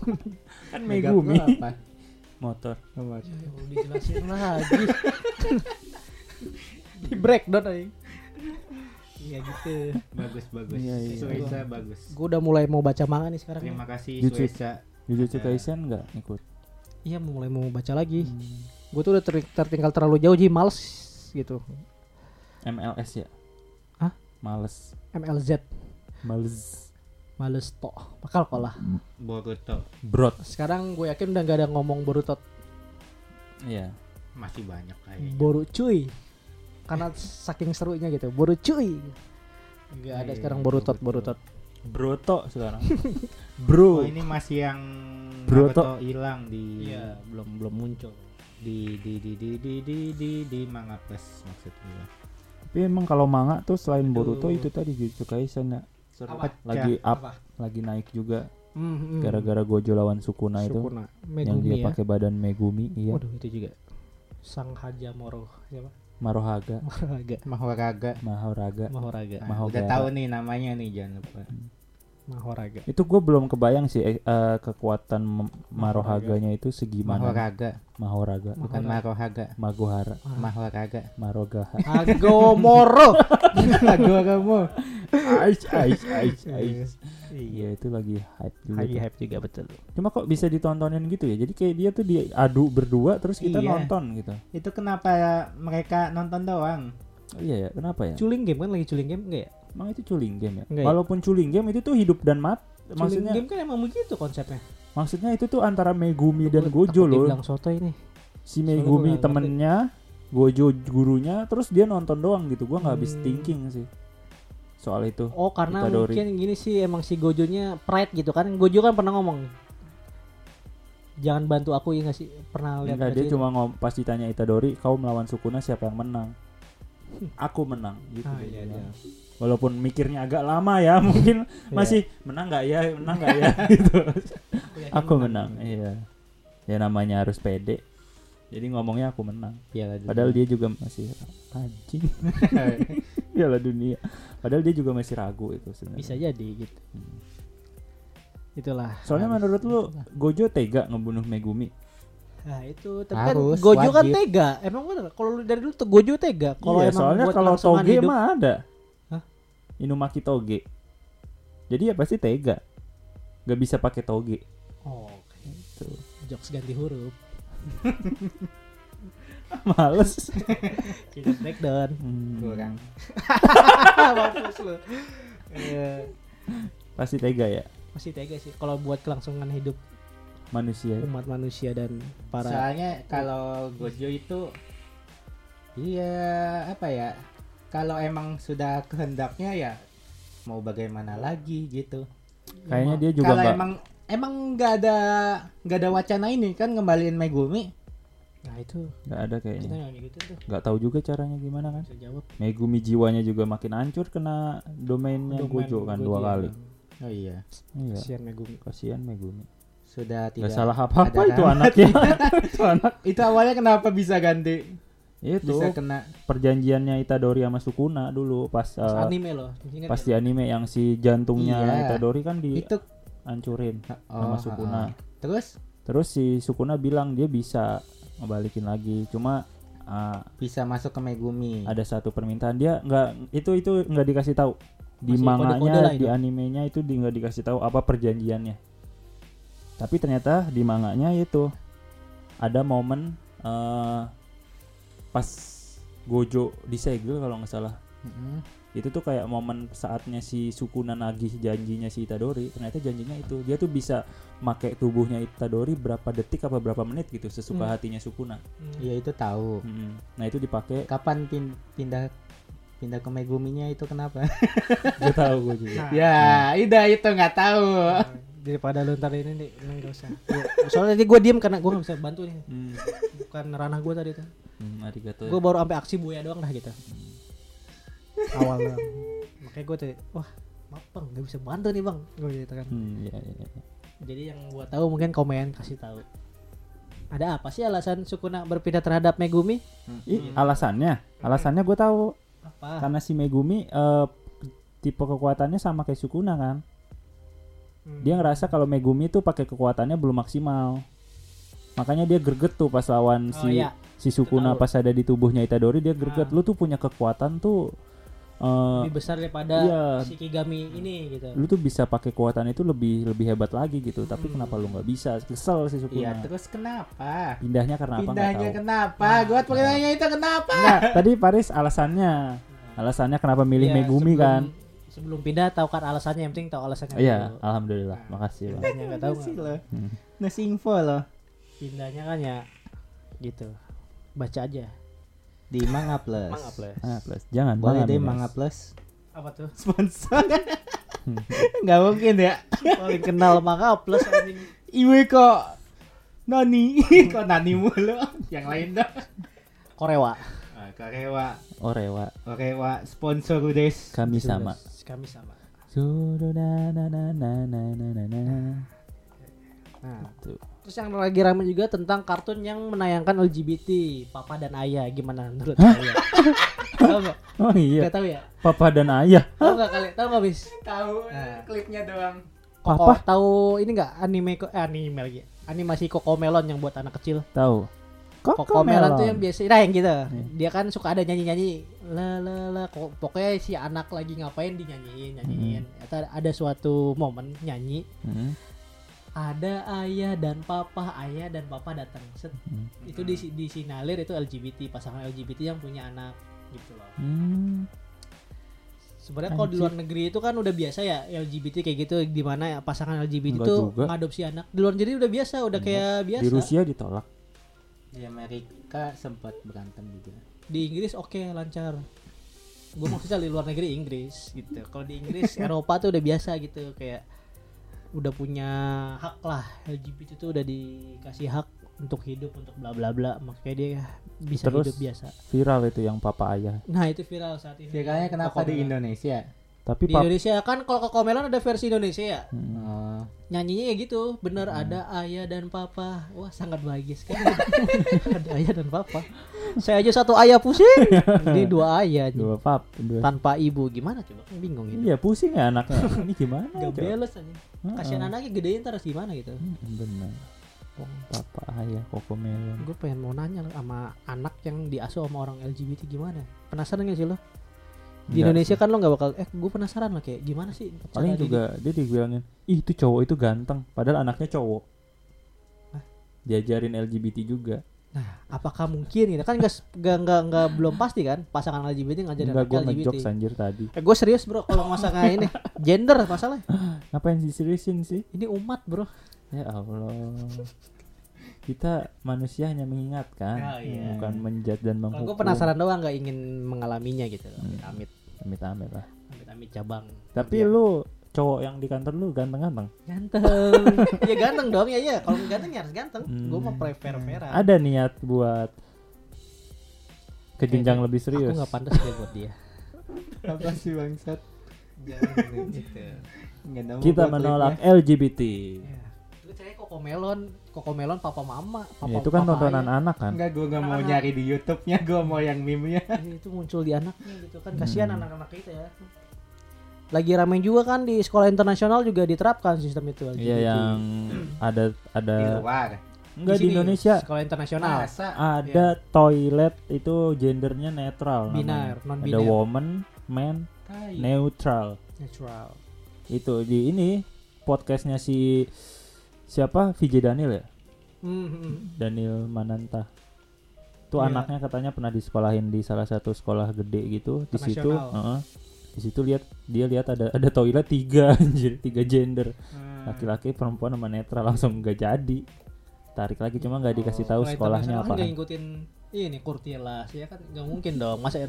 kan Mega Megumi Pro apa? motor. ya udah dijelasin lagi di breakdown aja iya gitu Bagus bagus. Iya, iya. Sueza bagus. gue udah mulai mau baca manga nih sekarang Terima kasih Jutsu. Sueza. Jujutsu. Kaisen enggak ikut? iya mulai mau baca lagi gue tuh udah ter- tertinggal terlalu jauh jadi males gitu MLS ya? Hah? Males. MLZ Males. males toh bakal kolah Boruto Brot. sekarang gue yakin udah gak ada ngomong Boruto Iya. masih banyak kayaknya. Boru cuy karena saking serunya gitu. Baru cuy. Nggak ada iya, sekarang baru tot baru tot broto sekarang. [LAUGHS] Bro. Oh, ini masih yang broto. Hilang di iya, belum belum muncul. di di di di di di di, di manga plus maksudnya. Tapi emang kalau manga tuh selain boruto itu tadi Jujutsu Kaisen ya. Lagi up Apa? lagi naik juga. Mm-hmm. gara-gara Gojo lawan Sukuna, Sukuna. itu Megumi yang dia ya? pakai badan Megumi iya. Waduh itu juga. Sang hajamoro siapa? Marohaga Mahoraga Mahoraga. Mahoraga Mahoraga Nah, Mahogara. udah tahu nih namanya nih jangan lupa. Mahoraga itu gue belum kebayang sih eh, eh, kekuatan Marohaganya itu segimana. Mahoraga, Mahoraga. Bukan Marohaga. Magohara. Mahoraga. Marogaha. Ago Moro Lagu [LAUGHS] kamu. Ais ais ais ais. Iya itu lagi hype juga lagi hype juga betul. Cuma kok bisa ditontonin gitu ya? Jadi kayak dia tuh diadu berdua terus kita Iya. nonton gitu. Itu kenapa mereka nonton doang? Oh, iya ya kenapa ya? Culing game kan? Lagi culing game enggak ya emang itu culing game ya Enggak ya? walaupun culing game itu tuh hidup dan mat culing maksudnya game kan emang begitu konsepnya maksudnya itu tuh antara Megumi dan Gojo loh dibilang soto ini si Megumi temennya Gojo gurunya terus dia nonton doang gitu gua nggak habis Hmm. thinking sih soal itu oh karena Itadori. mungkin gini sih emang si Gojonya pride gitu kan Gojo kan pernah ngomong jangan bantu aku ya nggak sih pernah lihat Enggak, nggak dia cuma ngom pas ditanya Itadori, kau melawan Sukuna siapa yang menang? [LAUGHS] Aku menang gitu. Ah, iya, iya. Walaupun mikirnya agak lama ya, [LAUGHS] mungkin masih menang nggak ya, menang nggak ya [LAUGHS] gitu. Aku menang, iya. Ya namanya harus pede. Jadi ngomongnya aku menang. Piala Dunia. Padahal dia juga masih anjing. [LAUGHS] Piala dunia. Padahal dia juga masih ragu itu sebenarnya. bisa jadi gitu Hmm. itulah Soalnya Harus- menurut lu Gojo tega ngebunuh Megumi? Nah itu tapi Harus, kan Gojo kan wajib. tega. Emang bener kalau dari dulu tuh Gojo tega. Kalau iya, emang soalnya buat kalau Toge hidup- mah ada. Inumaki Toge. Jadi ya pasti tega. Gak bisa pakai Toge. Oh, oke. Tuh. Jokes ganti huruf. [LAUGHS] Males. Kita breakdown. Hmm, kurang. [LAUGHS] Mampus lu. Iya. Pasti tega ya Masih tega sih kalau buat kelangsungan hidup manusia. umat manusia dan para Soalnya kalau Gojo itu iya apa ya? Kalau emang sudah kehendaknya ya mau bagaimana lagi gitu. Kayaknya dia juga Kalau emang emang nggak ada nggak ada wacana ini kan ngembaliin Megumi. Nah itu nggak ada kayaknya. nggak gitu tuh. Nggak tahu juga caranya gimana kan. Bisa jawab. Megumi jiwanya juga makin hancur kena domainnya Domain Gojo kan Gojo, dua kali. Oh iya. Iya. Kasihan Megumi. Kasihan Megumi. Sudah Gak tidak salah apa-apa ada itu anaknya. [LAUGHS] itu anak. Itu awalnya kenapa bisa ganti? Itu Bisa kena perjanjiannya Itadori sama Sukuna dulu pas, Pas eh, anime loh. Ingat pas nggak? di anime yang si jantungnya Iya. Itadori kan itu dihancurin sama oh, Sukuna. oh. Terus Terus si Sukuna bilang dia bisa ngebalikin lagi, cuma uh, bisa masuk ke Megumi. ada satu permintaan dia nggak itu itu nggak dikasih tahu di Masih manganya lah di itu. animenya itu di nggak dikasih tahu apa perjanjiannya. Tapi ternyata di manganya itu ada momen eh, pas Gojo disegel kalau nggak salah Mm-mm. itu tuh kayak momen saatnya si Sukuna nagih janjinya si Itadori ternyata janjinya itu dia tuh bisa make tubuhnya Itadori berapa detik apa berapa menit gitu sesuka Hmm. hatinya Sukuna Hmm. Iya itu tahu. Mm-mm. nah itu dipakai Kapan pin- pindah pindah ke Meguminya itu kenapa? [LAUGHS] gak tahu gue juga Nah, ya, ida itu nggak tahu. daripada lu ntar ini nih, emang gak usah. Gua- Soalnya tadi gue diem karena gue gak bisa bantu nih. Hmm. Bukan ranah gue tadi tuh. Hmm, arigato. Gue baru sampai aksi buaya doang dah gitu. Awal doang. [LAUGHS] Makanya gue tadi, wah maaf bang, gak bisa bantu nih bang. Gue gitu kan. Hmm, iya, iya, iya. Jadi yang gue tahu mungkin komen kasih tahu. Ada apa sih alasan Sukuna berpindah terhadap Megumi? Ih, alasannya, alasannya gue tahu Apa? karena si Megumi eh, tipe kekuatannya sama kayak Sukuna kan. Hmm. Dia ngerasa kalau Megumi tuh pakai kekuatannya belum maksimal. Makanya dia greget tuh pas lawan Oh, si iya. Si Sukuna pas ada di tubuhnya Itadori dia greget. Ah. Lu tuh punya kekuatan tuh eh, lebih besar daripada iya. si Kigami ini gitu. lu tuh bisa pakai kekuatan itu lebih lebih hebat lagi gitu. Tapi Hmm. kenapa lu nggak bisa? Kesel si Iya, Sukuna. terus kenapa? Pindahnya karena apa nggak Pindahnya kenapa? Nah, Gua pertanyaan itu kenapa? Enggak, tadi Paris alasannya. Alasannya kenapa milih Iya, Megumi sebelum- kan? Sebelum pindah tahu kan alasannya yang penting tahu alasannya. Iya, dulu. alhamdulillah. Makasih, Bang. Pindahnya nggak tahu nggak. loh. Hmm. Ngasih info loh. Pindahnya kan ya gitu baca aja di Manga Plus. Manga Plus. Manga Plus. Jangan. Boleh Manga deh Manga Plus. Apa tuh? Sponsor. [LAUGHS] Gak mungkin ya. Paling kenal Manga Plus anjing. Iwe kok Nani, [LAUGHS] kok Nani mulu? Yang lain dong Korewa. Ah, Korewa. Orewa. Orewa sponsor guys. Kami sama. Kami sama. Suruh na na na na na na na. Nah. Tuh terus yang lagi rame juga tentang kartun yang menayangkan LGBT, papa dan ayah. Gimana menurut kalian? tahu nggak? Oh iya, Nggak tahu ya? papa dan ayah. Tahu nggak kalian? Tahu nggak bis? Tahu Nah. klipnya doang. Koko, Papa? tahu ini nggak anime eh, anime lagi? Animasi Koko Melon yang buat anak kecil. Tahu. Koko Melon tuh yang biasa, nah yang gitu. Iya. Dia kan suka ada nyanyi-nyanyi, la la la. Ko- Pokoknya si anak lagi ngapain dinyanyiin, nyanyiin. Atau ada suatu momen nyanyi, Hmm. Ada ayah dan papa, ayah dan papa datang. Set. Hmm. Itu di disinalir itu LGBT, pasangan LGBT yang punya anak gitu loh. Hmm. Sebenarnya kalau di luar negeri itu kan udah biasa ya LGBT kayak gitu di mana ya pasangan LGBT Enggak itu juga. ngadopsi anak. Di luar negeri udah biasa, udah kayak biasa. Di Rusia ditolak. Di Amerika sempat berantem juga. di Inggris oke lancar gue maksudnya di luar negeri Inggris gitu kalau di Inggris [LAUGHS] Eropa tuh udah biasa gitu kayak udah punya hak lah LGBT itu udah dikasih hak untuk hidup untuk bla bla bla makanya dia bisa Terus? hidup biasa Viral itu yang papa ayah. nah itu viral saat ini Viralnya kenapa di. Indonesia? Tapi di pap Indonesia kan kalau Kokomelon ada versi Indonesia ya? Hmm. Oh, nyanyinya ya gitu bener ada ayah dan papa. Wah sangat bahagia sekali. [LAUGHS] Ada ayah dan papa. Saya aja satu ayah pusing. Ini dua ayah dua pap, dua. tanpa ibu gimana coba? Bingung ini. Iya pusing ya anaknya. Ini gimana? gak beres aja kasihan anaknya gedein terus gimana gitu. Hmm, Benar. Papa ayah koko melon. gue pengen mau nanya sama anak yang diasuh sama orang LGBT gimana? Penasaran gak sih lo di Enggak Indonesia sih. kan lo nggak bakal eh gue penasaran lah kayak gimana sih Paling cara juga dia dibilangin, ih itu cowok itu ganteng, padahal anaknya cowok. Hah? Diajarin LGBT juga. Nah, apakah mungkin gitu kan nggak nggak nggak nggak belum pasti kan pasangan LGBT ngajarin Enggak anak gue LGBT. anjir tadi. Eh, gue serius bro kalau masalah [LAUGHS] ini gender masalah. Ngapain diseriusin sih? Ini umat bro. Ya Allah. Kita manusia hanya mengingatkan, Oh, iya. bukan menjat dan menghukum. gue penasaran doang nggak ingin mengalaminya gitu. Amit amit Amit-amit lah. amit amit cabang. Tapi Iya. lu cowok yang di kantor lu ganteng-ganteng. ganteng. [LAUGHS] ya ganteng dong ya ya. Kalau ganteng ya harus ganteng. Hmm. Gue mau prefer Vera. Ada niat buat ke jenjang lebih serius. Aku nggak pantas deh buat dia. [LAUGHS] apa sih bangsat? Jangan gitu. Kita menolak. LGBT. Ya. Itu saya koko melon, koko melon papa mama, papa Ya, itu kan papa tontonan ayah. anak kan. Enggak, gua nggak mau nyari di YouTube-nya, gua mau yang meme-nya. [LAUGHS] Ya, itu muncul di anaknya gitu kan kasihan Hmm. anak-anak kita ya lagi ramai juga kan di sekolah internasional juga diterapkan sistem itu. Iya yang ada ada Di luar. enggak di, sini, Indonesia sekolah internasional Masa? ada toilet itu gendernya netral Binar, namanya. non-binar. Ada woman, man, Tai. neutral. natural Itu di ini podcastnya si siapa VJ Daniel ya? Hmm, hmm. Daniel Mananta. Tuh Iya. anaknya katanya pernah disekolahin di salah satu sekolah gede gitu. Di situ, heeh. di situ lihat dia lihat ada ada toilet tiga [LAUGHS] anjir, tiga gender. Hmm. Laki-laki, perempuan sama netral langsung nggak jadi. Tarik lagi cuma nggak dikasih tahu Sekolah sekolahnya apa. kan nggak ngikutin ini kurtilas ya kan nggak mungkin dong masa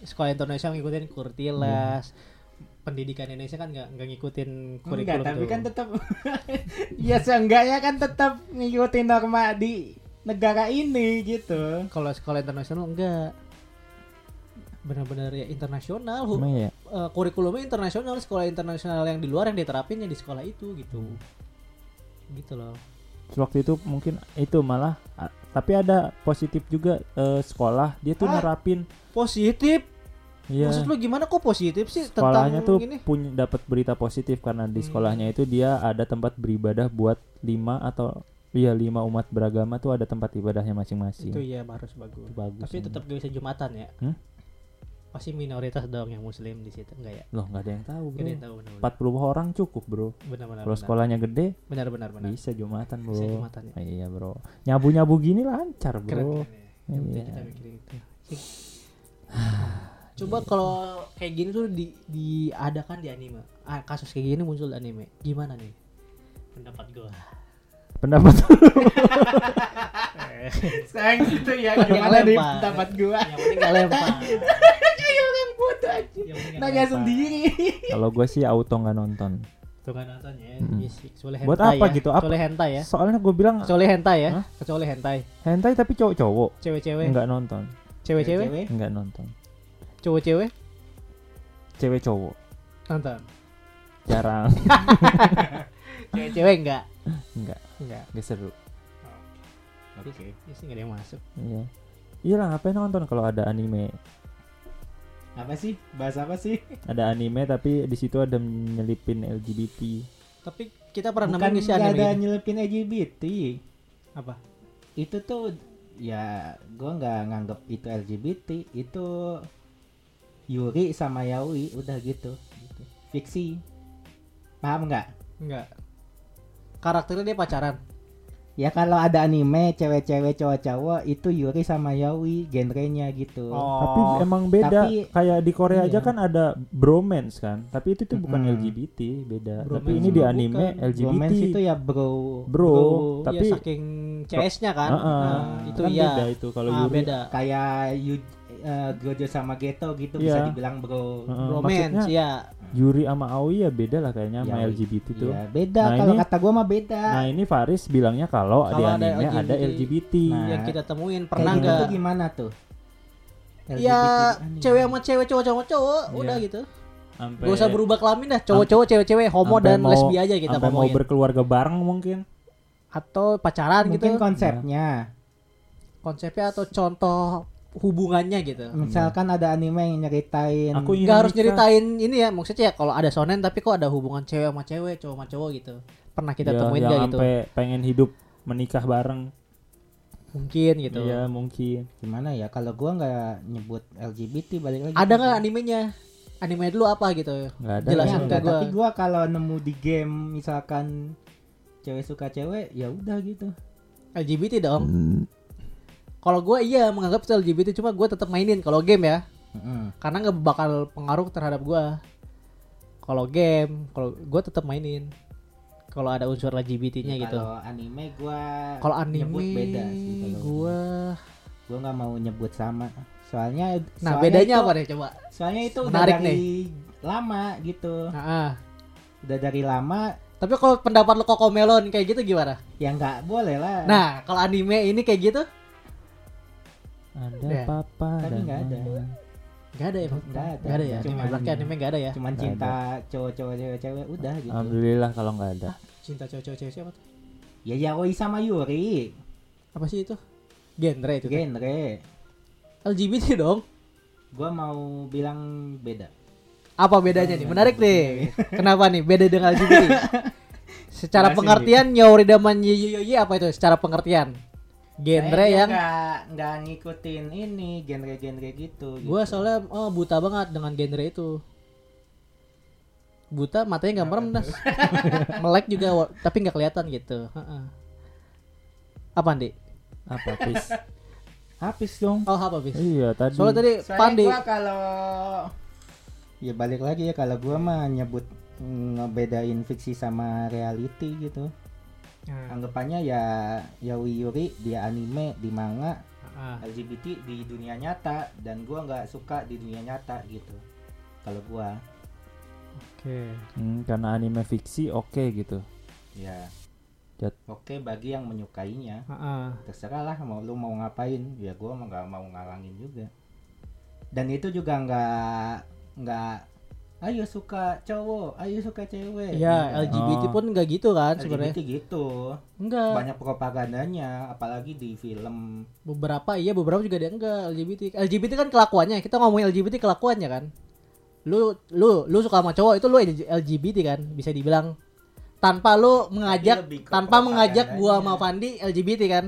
sekolah internasional ngikutin kurtilas pendidikan Indonesia kan nggak nggak ngikutin kurikulum Enggak, tapi tuh. kan tetap [LAUGHS] ya seenggaknya kan tetap ngikutin norma di negara ini gitu. kalau sekolah internasional enggak benar-benar ya internasional hu- Emang ya? kurikulumnya internasional sekolah internasional yang di luar yang diterapinnya di sekolah itu gitu gitu loh Terus waktu itu mungkin itu malah tapi ada positif juga eh, sekolah dia tuh Ah. nerapin positif ya maksud lu gimana kok positif sih sekolahnya tentang tuh ini punya dapat berita positif karena di Hmm. sekolahnya itu dia ada tempat beribadah buat lima atau iya lima umat beragama tuh ada tempat ibadahnya masing-masing. itu ya harus bagus Itu bagus. tapi ini. tetap gak bisa jumatan ya Hmm? pasti minoritas dong yang muslim di situ enggak ya loh nggak ada yang tahu Gak bro. ada yang tahu benar 40 orang cukup bro. benar benar Kalau sekolahnya gede benar benar benar bisa jumatan bro. Bisa jumatan, ya. Iya bro. Nyabu nyabu gini lancar bro. keren keren ya. Yang Iya. kita mikirin itu [SIGHS] coba kalau kayak gini tuh di diadakan di anime ah, kasus kayak gini muncul di anime gimana nih pendapat gua Pendapat [LAUGHS] Sekarang gitu ya gimana lempar. pendapat gua. yang penting gak lempar [LAUGHS] Kayak orang bodoh aja. Nanya sendiri. kalau gue sih auto nggak nonton. tuh kan nonton ya Mm. kecuali Buat apa ya. gitu? Apa? kecuali hentai ya Soalnya gue bilang kecuali hentai ya Hah? kecuali hentai hentai tapi cowok-cowok cewek-cewek nggak nonton, cewek-cewek nggak nonton. Cowok-cewek Cewek cowok nonton jarang, [LAUGHS] cewek-cewek enggak nggak enggak nggak seru. oke sih nggak ada yang masuk Iya. Iya lah ngapain nonton kalau ada anime. Apa sih? Bahas apa sih? Ada anime tapi di situ ada nyelipin LGBT. tapi kita pernah nemuin sih anime ada gini. nyelipin LGBT. apa Itu tuh ya gua nggak nganggep itu LGBT. Itu Yuri sama Yaoi udah gitu. gitu. Fiksi. Paham nggak? enggak karakternya dia pacaran Ya kalau ada anime cewek-cewek cowok-cowok itu Yuri sama Yaoi genrenya gitu. Tapi emang beda. tapi- Kayak di Korea aja iya. kan ada bromance kan. Tapi itu tuh bukan Mm-mm. LGBT, beda. tapi Bromance ini di anime bukan. LGBT. Romance itu ya bro. Bro, tapi tapi ya, saking CS-nya kan Heeh. Nah, itu kan ya beda itu kalau Ah, Yuri. beda Kayak Yu, eh, Gojo sama Geto gitu Iya. bisa dibilang bro. Heeh, romance ya Yuri sama Aoi ya beda lah kayaknya sama Ya, LGBT tuh. Iya, beda Nah, kalau kata gua mah beda. Nah ini Faris bilangnya kalau di ada anime ada LGBT. LGBT. Nah, yang kita temuin Kayak pernah gitu nggak? tuh gimana tuh? Ya LGBT di anime. cewek sama cewek, cowok sama cowok, Iya. udah gitu. Sampai- Gak usah berubah kelamin dah, cowok-cowok, cewek-cewek, homo dan mau- lesbi aja kita mau berkeluarga bareng mungkin. Atau pacaran Mungkin gitu. konsepnya. Konsepnya atau contoh hubungannya gitu. Misalkan ada anime yang nyeritain Aku Nggak harus nyeritain ini ya, maksudnya ya kalau ada sonen tapi kok ada hubungan cewek sama cewek, cowok sama cowok gitu. Pernah kita Ya, temuin gak gitu? sampai pengen hidup menikah bareng. Mungkin gitu. Iya mungkin. gimana ya kalau gua nggak nyebut LGBT balik lagi Ada nggak animenya? Anime dulu apa gitu? Nggak ada. Jelasin Ya, gua. tapi gua kalau nemu di game misalkan cewek suka cewek ya udah gitu LGBT dong. Kalau gue iya menganggap itu LGBT cuma gue tetap mainin kalau game ya. Mm-mm. Karena nggak bakal pengaruh terhadap gua. Kalau game, kalau gue tetap mainin. Kalau ada unsur LGBT-nya Ya, gitu. kalau anime gua Kalau nyebut anime beda sih gua gua nggak mau nyebut sama soalnya Nah, soalnya bedanya itu- apa deh coba? soalnya itu udah Menarik dari lama gitu Nah, ah. udah dari lama Tapi kalau pendapat lo kok melon kayak gitu gimana? ya nggak boleh lah Nah, kalau anime ini kayak gitu Ada Ya. papa Tapi dan nggak ada. nggak ada ya? Nggak ada. Nggak ada ya. Cuman- Anime anime nggak ada ya. cuman Nggak cinta cowok-cowok cewek-cewek udah gitu Alhamdulillah kalau nggak ada. Cinta cowok-cowok cewek siapa tuh? ya yaoi sama Yuri Apa sih itu? Genre itu. tuh. genre LGBT dong. gua mau bilang beda Apa bedanya nih? Menarik nih. Kenapa nih beda dengan LGBT? [LAUGHS] Secara Jelasin, pengertian Nyauri Daman Yoyoyi apa itu secara pengertian? Genre Kayaknya yang nggak ngikutin ini genre-genre gitu gua gitu. soalnya oh, buta banget dengan genre itu. Buta matanya nggak merem das. [LAUGHS] Melek juga tapi nggak kelihatan gitu. Heeh. Apa Andi? Apa pis? [LAUGHS] Habis dong. Oh apa bis? Iya tadi. Soalnya tadi Soalnya Pandi. gua kalau ya balik lagi ya kalau gua mah nyebut ngebedain fiksi sama reality gitu Nah, anggapannya ya yaoi Yuri dia anime di manga ah. LGBT di dunia nyata dan gua nggak suka di dunia nyata gitu kalau gua Oke. Hmm, karena anime fiksi oke gitu. ya Jat. oke bagi yang menyukainya Heeh. terserah lah mau lu mau ngapain ya gua nggak mau ngalangin juga dan itu juga nggak nggak ayo suka cowok ayo suka cewek Ya Enggak. LGBT Oh. pun nggak gitu kan LGBT sebenarnya. gitu Enggak. banyak propagandanya apalagi di film Beberapa iya beberapa juga yang enggak LGBT. LGBT kan kelakuannya. Kita ngomongin LGBT kelakuannya kan. Lu lu lu suka sama cowok itu lu LGBT kan bisa dibilang tanpa lu mengajak tanpa mengajak gua sama Fandi LGBT kan.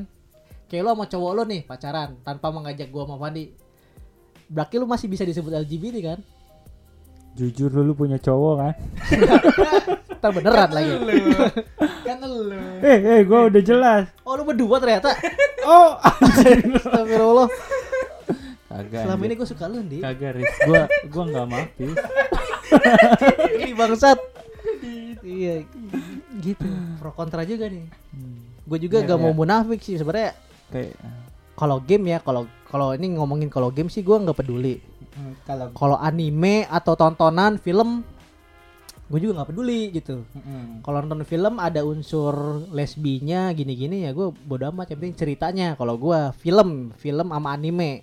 Kayak lu sama cowok lu nih pacaran tanpa mengajak gua sama Fandi. Berarti lu masih bisa disebut LGBT kan? Jujur dulu punya cowok kan? [LAUGHS] Ntar beneran lagi. kan lu [LAUGHS] Eh, eh, gua udah jelas. Oh lu berdua ternyata. [LAUGHS] Oh, Astagfirullah. kagak. Selama ini gue suka lu Di. kagak Riz. Gua gua nggak mapis. Ini bangsat. iya. Gitu. Pro kontra juga nih. Gue juga Iya, gak iya. mau munafik sih sebenarnya. Kayak Kalau game ya, kalau kalau ini ngomongin kalau game sih gue nggak peduli. Hmm, kalau Kalau anime atau tontonan film, gue juga nggak peduli gitu. Mm-mm. Kalau nonton film ada unsur lesbinya gini-gini ya gue bodo amat yang penting ceritanya. Kalau gue film, film sama anime.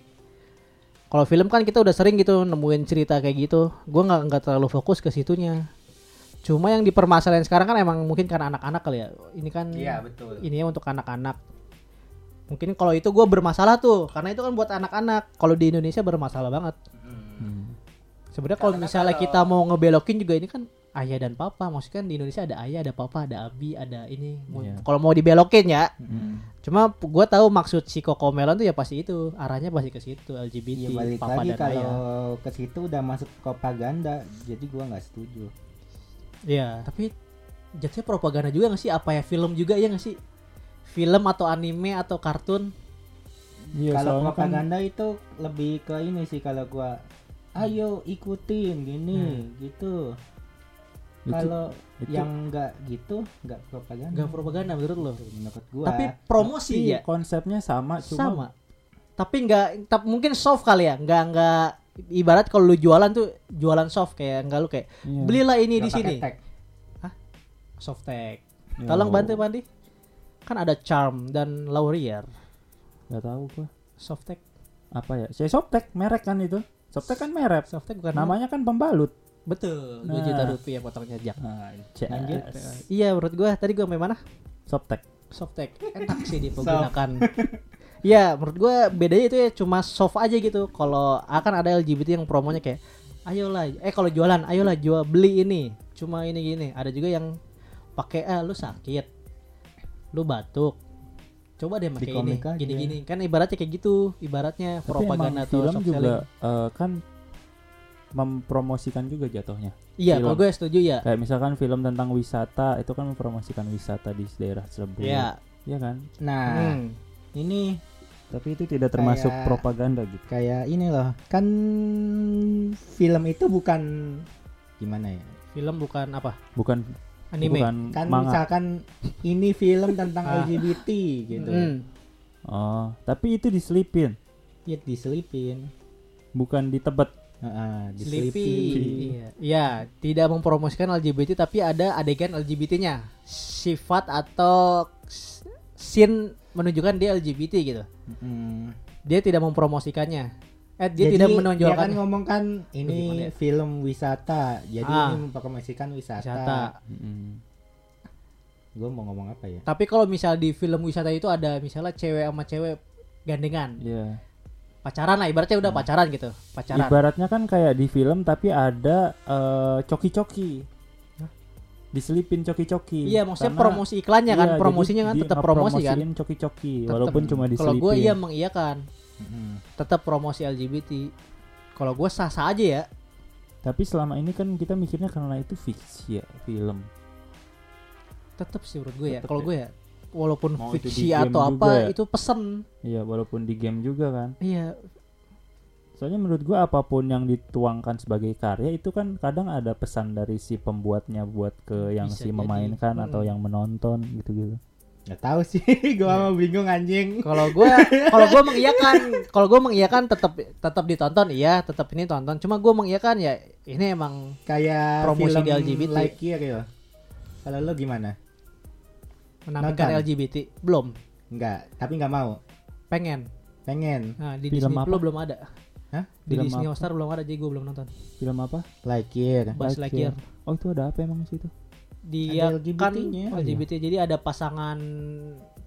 Kalau film kan kita udah sering gitu nemuin cerita kayak gitu. Gue nggak nggak terlalu fokus ke situnya. Cuma yang dipermasalahin sekarang kan emang mungkin karena anak-anak kali ya. Ini kan iya betul ini ya untuk anak-anak. Mungkin kalau itu gue bermasalah tuh, karena itu kan buat anak-anak. Kalau di Indonesia bermasalah banget. Mm. hmm. Sebenarnya kalau misalnya kalau- kita mau ngebelokin juga ini kan ayah dan papa. Maksudnya kan di Indonesia ada ayah, ada papa, ada abi, ada ini. Iya. Kalau mau dibelokin ya. Hmm. Cuma gue tahu maksud si Kokomelon tuh ya pasti itu. Arahnya pasti ke situ LGBT, ya balik papa lagi dan kalau ayah. ke situ udah masuk propaganda jadi gua nggak setuju Iya, tapi jatuhnya propaganda juga gak sih? Apa ya film juga ya gak sih? Film atau anime atau kartun? Iya, kalau soalnya kan propaganda itu lebih ke ini sih kalau gua ayo ikutin gini gitu itu, kalau yang nggak gitu nggak propaganda Gak propaganda menurut lo? menurut gua Tapi promosi tapi ya? konsepnya sama cuma sama tapi nggak tapi mungkin soft kali ya nggak nggak ibarat kalau lu jualan tuh jualan soft kayak enggak lu kayak Iya. belilah ini di Nggak pakai sini tag. softtek Ya tolong Allah. bantu Pandi kan ada charm dan laurier Gak tahu gua. softtek Apa ya? Saya Softtek merek kan itu. Softtek kan merek. softtek bukan Namanya kan pembalut. betul 2 Nah. juta rupiah potongnya jak Nah, Lanjut. iya menurut gua tadi gua main mana Softtek. softtek enak sih dipergunakan [LAUGHS] Iya, menurut gua bedanya itu ya cuma soft aja gitu. Kalau akan ada LGBT yang promonya kayak ayolah eh kalau jualan ayolah jual beli ini. Cuma ini gini. Ada juga yang pakai ah lu sakit. Lu batuk. Coba deh pakai ini gini-gini. Kan ibaratnya kayak gitu, ibaratnya Tapi propaganda atau film soft juga selling. eh, kan mempromosikan juga jatuhnya. Iya, kalau gue setuju ya. Kayak misalkan film tentang wisata itu kan mempromosikan wisata di daerah tersebut. Iya. Iya kan? Nah, Hmm. ini Tapi itu tidak termasuk Kayak- propaganda gitu. kayak ini loh. Kan film itu bukan gimana ya? Film bukan apa? Bukan Anime. bukan Kan manga. misalkan ini film tentang Ah. LGBT gitu. Hmm. Oh, tapi itu diselipin, Ya diselipin. bukan ditebet. Sleepy. diselipin. Iya. Iya, tidak mempromosikan LGBT tapi ada adegan LGBT-nya. Sifat atau scene menunjukkan dia LGBT gitu. Mm. Dia tidak mempromosikannya. Eh dia Jadi, tidak Dia menonjolkan kan ngomong kan Gimana ini ya? film wisata. Jadi Ah. ini mempromosikan wisata. wisata. Mm-mm. Gue mau ngomong apa ya? Tapi kalau misal di film wisata itu ada misalnya cewek sama cewek gandengan, Iya. pacaran lah ibaratnya udah pacaran gitu. Pacaran. Ibaratnya kan kayak di film tapi ada eh, coki-coki. Diselipin coki-coki. Iya, maksudnya Karena- promosi iklannya kan, Iya, jadi promosinya kan dia tetap promosi kan. coki-coki walaupun cuma Kalau diselipin. gue iya mengiyakan, Mm-mm. tetap promosi LGBT. Kalau gue sah-sah aja ya. Tapi selama ini kan kita mikirnya karena itu fiksi ya, film. tetep sih menurut gue ya kalau ya. gue ya walaupun Mau fiksi game atau apa ya. itu pesen Iya, walaupun di game juga kan. iya Soalnya menurut gua apa pun yang dituangkan sebagai karya itu kan kadang ada pesan dari si pembuatnya buat ke yang Bisa si jadi. memainkan atau Mm. yang menonton gitu-gitu. Nggak tahu sih, [LAUGHS] gue Iya. mau bingung anjing. kalau gue kalau gue [LAUGHS] mengiyakan kalau gue mengiyakan tetap tetap ditonton iya tetap ini tonton cuma gue mengiyakan ya ini emang Kayak Promosi film di LGBT. Lightyear ya. Kalau lo gimana? menampilkan Nonton. LGBT belum Enggak, tapi nggak mau. pengen Pengen. nah di Film Disney apa? Plus belum ada Hah? di Film Disney apa? Hotstar belum ada jadi gue belum nonton Film apa? Lightyear. Buzz Lightyear Oh, itu ada apa emang situ? Dia Ada kan. LGBT jadi ada pasangan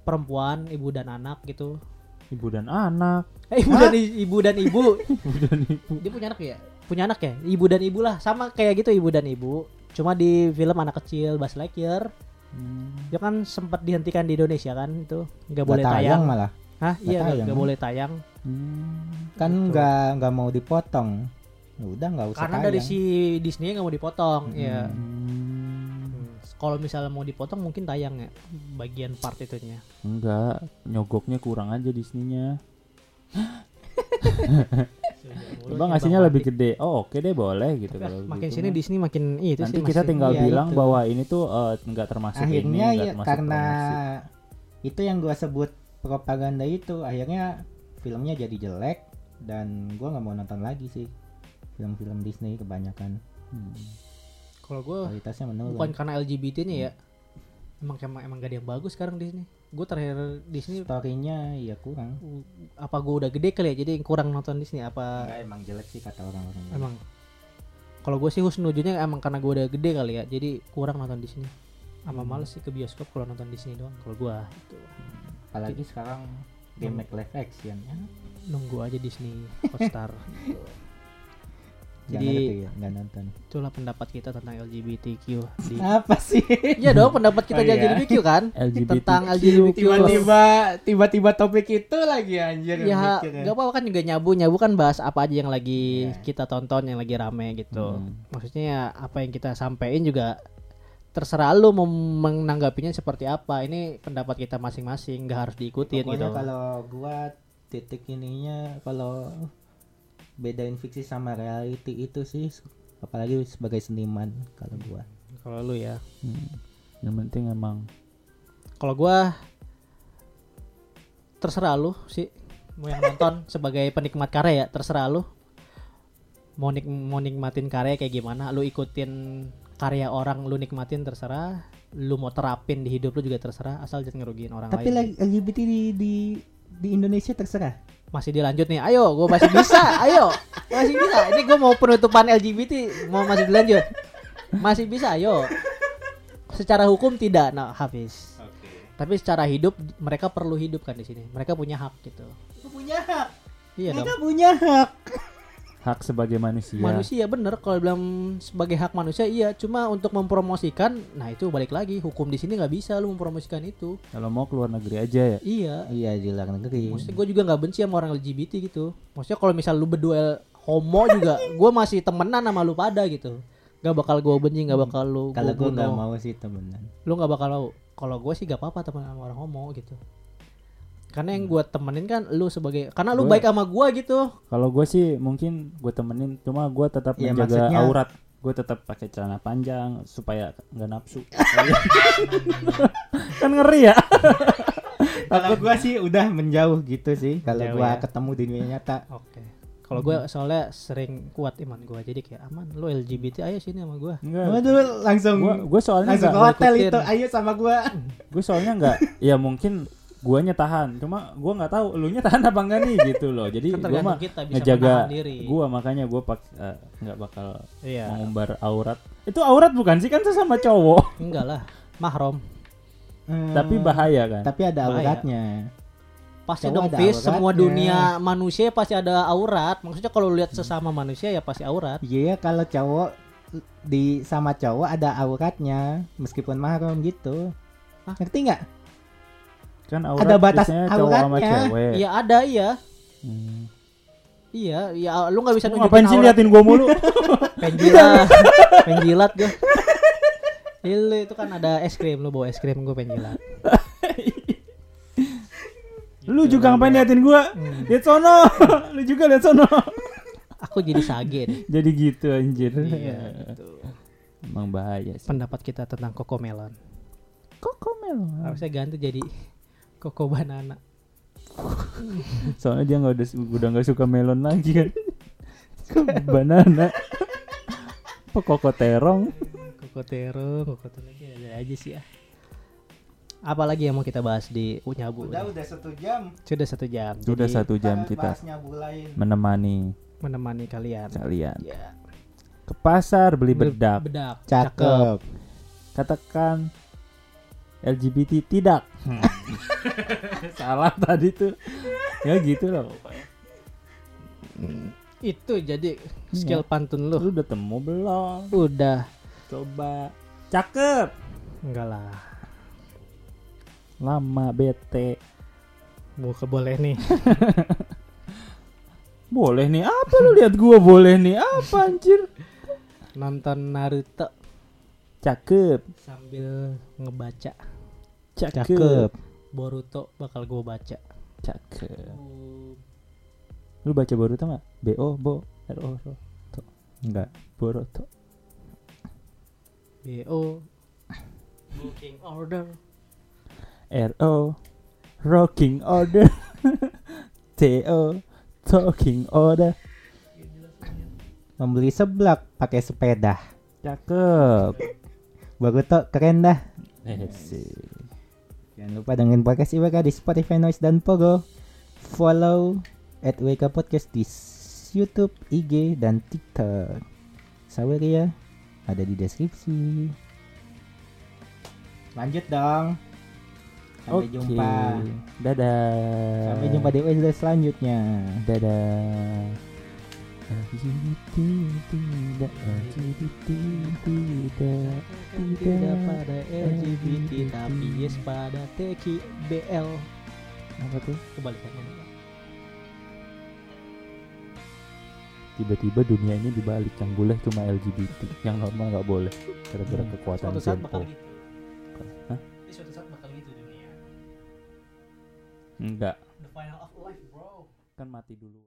perempuan ibu dan anak gitu Ibu dan anak. eh ibu dan ibu dan ibu [LAUGHS] Ibu dan ibu. dia punya anak ya punya anak ya ibu dan ibu lah sama kayak gitu ibu dan ibu cuma di film anak kecil Buzz Lightyear Hmm. dia kan sempat dihentikan di Indonesia kan itu nggak boleh tayang, malah. Hah? Nggak iya nggak- tayang, kan? boleh tayang Hmm. Kan Gitu. nggak nggak mau dipotong. Ya Udah nggak usah karena tayang. dari si Disney nggak mau dipotong Mm-mm. ya Hmm. Hmm, kalau misalnya mau dipotong mungkin tayang ya bagian part itunya Enggak, nyogoknya kurang aja Disney-nya. [LAUGHS] Coba ngasihnya lebih gede. Oh, oke deh boleh gitu Tapi kalau makin gitu sini mah. Disney makin itu Nanti sih kita tinggal iya, bilang itu. bahwa ini tuh eh, enggak termasuk ini, akhirnya enggak ya termasuk karena promosi. itu yang gua sebut propaganda itu akhirnya filmnya jadi jelek dan gua nggak mau nonton lagi sih film-film Disney kebanyakan Hmm. Kalau gue kualitasnya menurun. bukan karena LGBT-nya ya. Emang emang emang gak ada yang bagus sekarang Disney gue terakhir Disney storynya ya kurang. Apa gue udah gede kali ya jadi kurang nonton Disney apa? Nggak, emang jelek sih kata orang-orang. Emang. Kalau gue sih husnujunya emang karena gue udah gede kali ya jadi kurang nonton Disney sama males sih ke bioskop kalau nonton Disney doang kalau gue itu apalagi sekarang remake live action ya. Nunggu aja Disney Hotstar. gitu. [LAUGHS] Nggak Jadi- ngerti ya, nggak nonton itulah pendapat kita tentang LGBTQ di apa sih Iya dong pendapat kita Oh, di iya. LGBTQ kan [LAUGHS] LGBT. tentang LGBTQ tiba-tiba tiba-tiba topik itu lagi anjir ya mikirnya. gak apa-apa kan juga nyabu nyabu kan bahas apa aja yang lagi Iya. kita tonton yang lagi rame gitu Hmm. maksudnya ya apa yang kita sampein juga terserah lu mau menanggapinya seperti apa ini pendapat kita masing-masing nggak harus diikutin Pokoknya gitu kalau gua titik ininya kalau bedain fiksi sama reality itu sih apalagi sebagai seniman kalau gua. Kalau lu ya. Hmm. Yang penting emang. Kalau gua terserah lu sih. Mau yang nonton [LAUGHS] sebagai penikmat karya ya terserah lu. Mau nik mau nikmatin karya kayak gimana lu ikutin karya orang lu nikmatin terserah. Lu mau terapin di hidup lu juga terserah asal jangan ngerugiin orang Tapi lain. lagi LGBT di, di di Indonesia terserah. masih dilanjut nih. Ayo gue masih bisa. Ayo. Masih bisa. Ini gue mau penutupan LGBT mau masih dilanjut. Masih bisa ayo. Secara hukum tidak. Nah habis. Tapi secara hidup mereka perlu hidup kan di sini. Mereka punya hak gitu. Punya hak. iya dong. Mereka punya hak. Hak sebagai manusia. manusia bener. Kalau bilang sebagai hak manusia iya. Cuma untuk mempromosikan nah itu balik lagi. Hukum di sini nggak bisa lu mempromosikan itu. Kalau mau keluar negeri aja ya. iya. Iya di luar negeri. maksudnya gue juga nggak benci sama orang LGBT gitu. Maksudnya kalau misal lu berdua homo juga [LAUGHS] gue masih temenan sama lu pada gitu. Gak bakal gue benci nggak bakal lu Kalau gua gue nggak mau sih temenan. lu nggak bakal mau. Kalau gue sih gak apa-apa temenan sama orang homo gitu karena yang gue temenin kan lu sebagai karena lu Gua- baik sama gue gitu Kalau gue sih mungkin gue temenin, cuma gue tetap Iya, menjaga maksudnya- aurat. Gue tetap pakai celana panjang supaya nggak nafsu. [LAUGHS] kan ngeri ya. [LAUGHS] Kalau gua sih udah menjauh gitu sih. Kalau gua ya. ketemu di dunia nyata. Oke. Kalau gue soalnya sering kuat iman gue, jadi kayak aman. Lu LGBT ayo sini sama gue. Enggak. Waduh, langsung Gue gue soalnya langsung ke hotel ngikutin. itu. Ayo sama gua. gue soalnya nggak ya mungkin guanya tahan cuma gua nggak tahu lu nya tahan apa enggak nih gitu loh jadi Kan gua mah kita bisa ngejaga diri. gua makanya gua pak eh, nggak bakal Iya. mengumbar aurat itu aurat bukan sih kan sesama cowok Enggak lah, mahrom. Hmm, tapi bahaya kan Tapi ada Bahaya. auratnya. Pasti Cowok dong, Fis. Semua dunia manusia pasti ada aurat. Maksudnya kalau lihat sesama manusia ya pasti aurat. Iya, kalau cowok di sama cowok ada auratnya meskipun mahram gitu. Hah? Ngerti nggak? Kan aurat Ada batas cowok sama cewek. Iya ada iya. Hmm. Iya, ya lu nggak bisa Lu nunjukin ngapain sih liatin gua mulu? [LAUGHS] Penjilat. Penjilat gue Lu itu kan ada es krim. Lu bawa es krim gue penjilat. Lu juga ngapain liatin gua? Hmm. lihat sono. [LAUGHS] Lu juga lihat sono. Aku jadi sage jadi gitu anjir. Iya, gitu. emang bahaya sih. Pendapat kita tentang koko melon. Kok melon. Harusnya ganti jadi koko banana. Soalnya dia nggak udah udah nggak suka melon lagi kan. Banana. Apa koko terong? Koko terong koko terong. Ada aja sih ya apalagi yang mau kita bahas di unyabu Udah udah satu jam. sudah satu jam. Sudah Jadi satu jam Kita nyabu menemani menemani kalian. kalian. Ya ke pasar beli bedak. bedak. Cakep. katakan LGBT tidak. [LAUGHS] Salah tadi tuh. Ya gitu loh. Pokoknya itu jadi skill pantun lu. Lu udah temu belum? Udah. Coba. Cakep. Enggak lah. Lama bete. Buka boleh nih. [LAUGHS] Boleh nih. Apa lu lihat gua boleh nih? Apa anjir? Nonton Naruto. Cakep. Sambil ngebaca cakep. Cakep. Boruto bakal gue baca. Cakep. Lu baca Boruto nggak? B O Bo R O Ro To enggak Boruto. BO booking order. R O. Rocking Order. [LAUGHS] T O. Talking Order. Membeli seblak pakai sepeda. cakep. Boruto keren dah. eh sih Jangan lupa dengerin podcast IWK di Spotify, Noise, dan Pogo. Follow at IWK Podcast di YouTube, IG, dan TikTok. Saweria ada di deskripsi. Lanjut dong. Sampai Oke. jumpa. dadah Sampai jumpa di episode selanjutnya. dadah tidak LGBT tidak tidak pada LGBT tapi yes pada TKBL apa tuh? Kebalikannya tiba-tiba dunia ini dibalik yang boleh cuma LGBT yang normal nggak boleh gara-gara kekuatan suatu saat bakal gitu. Hah? Ini suatu saat bakal gitu dunia. Enggak the final of life bro. Kan mati dulu